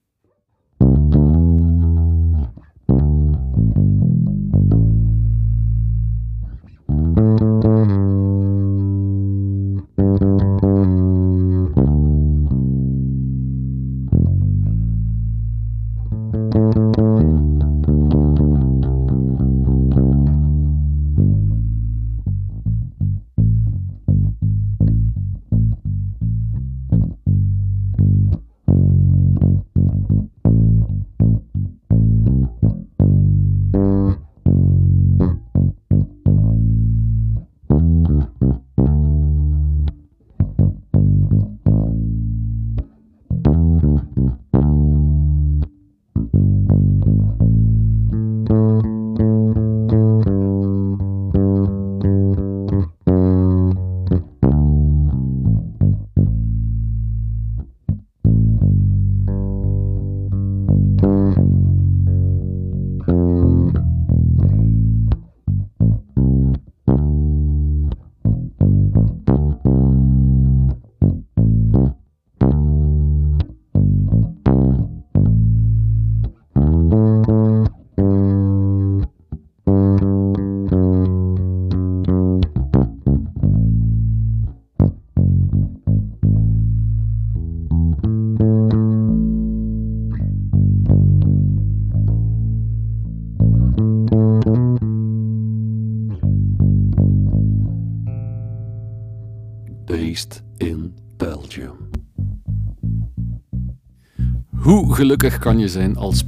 Gelukkig kan je zijn als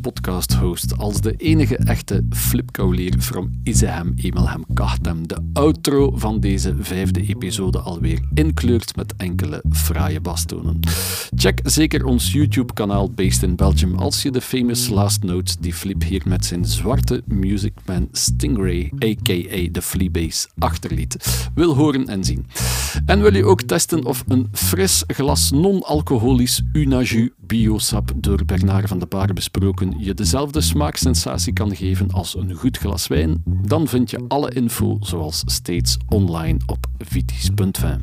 als de enige echte flipkoulier from Izehem Emelhem Kachtem de outro van deze vijfde episode alweer inkleurt met enkele fraaie bastonen. Check zeker ons YouTube-kanaal Based in Belgium als je de famous last notes die Flip hier met zijn zwarte Musicman Stingray, aka de Fleabase, achterliet, wil horen en zien. En wil je ook testen of een fris glas non-alcoholisch Unaju biosap door Bernard van de Baar besproken je dezelfde smaaksensatie kan geven als een goed glas wijn, dan vind je alle info zoals steeds online op vitis.fm.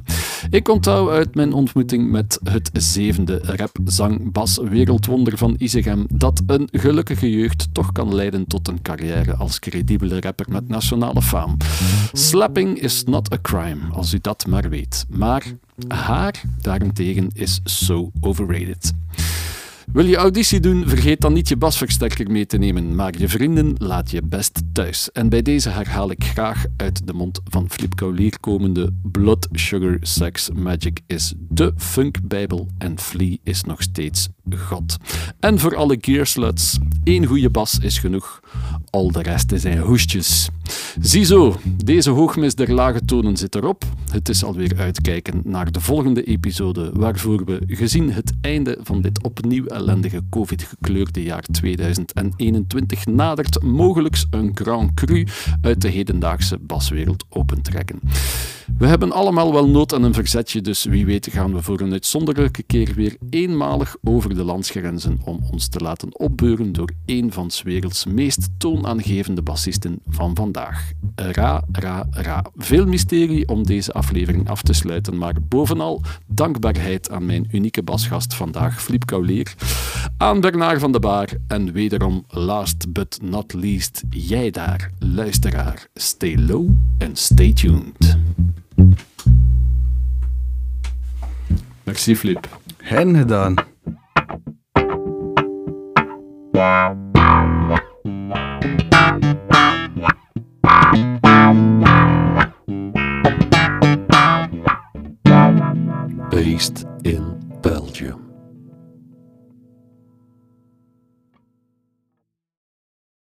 Ik onthoud uit mijn ontmoeting met het zevende rap, zang, bas wereldwonder van Isegem dat een gelukkige jeugd toch kan leiden tot een carrière als credibele rapper met nationale faam. Slapping is not a crime, als u dat maar weet. Maar haar daarentegen is so overrated. Wil je auditie doen, vergeet dan niet je basversterker mee te nemen, maar je vrienden laat je best thuis. En bij deze herhaal ik graag uit de mond van Flip Kaulier komende Blood, Sugar, Sex, Magic is de funkbijbel en Flea is nog steeds God. En voor alle gearsluts, één goede bas is genoeg, al de rest zijn hoestjes. Ziezo, deze hoogmis der lage tonen zit erop. Het is alweer uitkijken naar de volgende episode, waarvoor we, gezien het einde van dit opnieuw ellendige COVID-gekleurde jaar 2021, nadert mogelijk een Grand Cru uit de hedendaagse baswereld opentrekken. We hebben allemaal wel nood aan een verzetje, dus wie weet gaan we voor een uitzonderlijke keer weer eenmalig over de landsgrenzen om ons te laten opbeuren door een van 's werelds meest toonaangevende bassisten van vandaag. Ra, ra, ra. Veel mysterie om deze aflevering af te sluiten, maar bovenal dankbaarheid aan mijn unieke basgast vandaag, Flip Kaulier. aan Bernard van de Baar en wederom last but not least jij daar, luisteraar. Stay low and stay tuned. Merci Flip. Hen gedaan. Based in Belgium.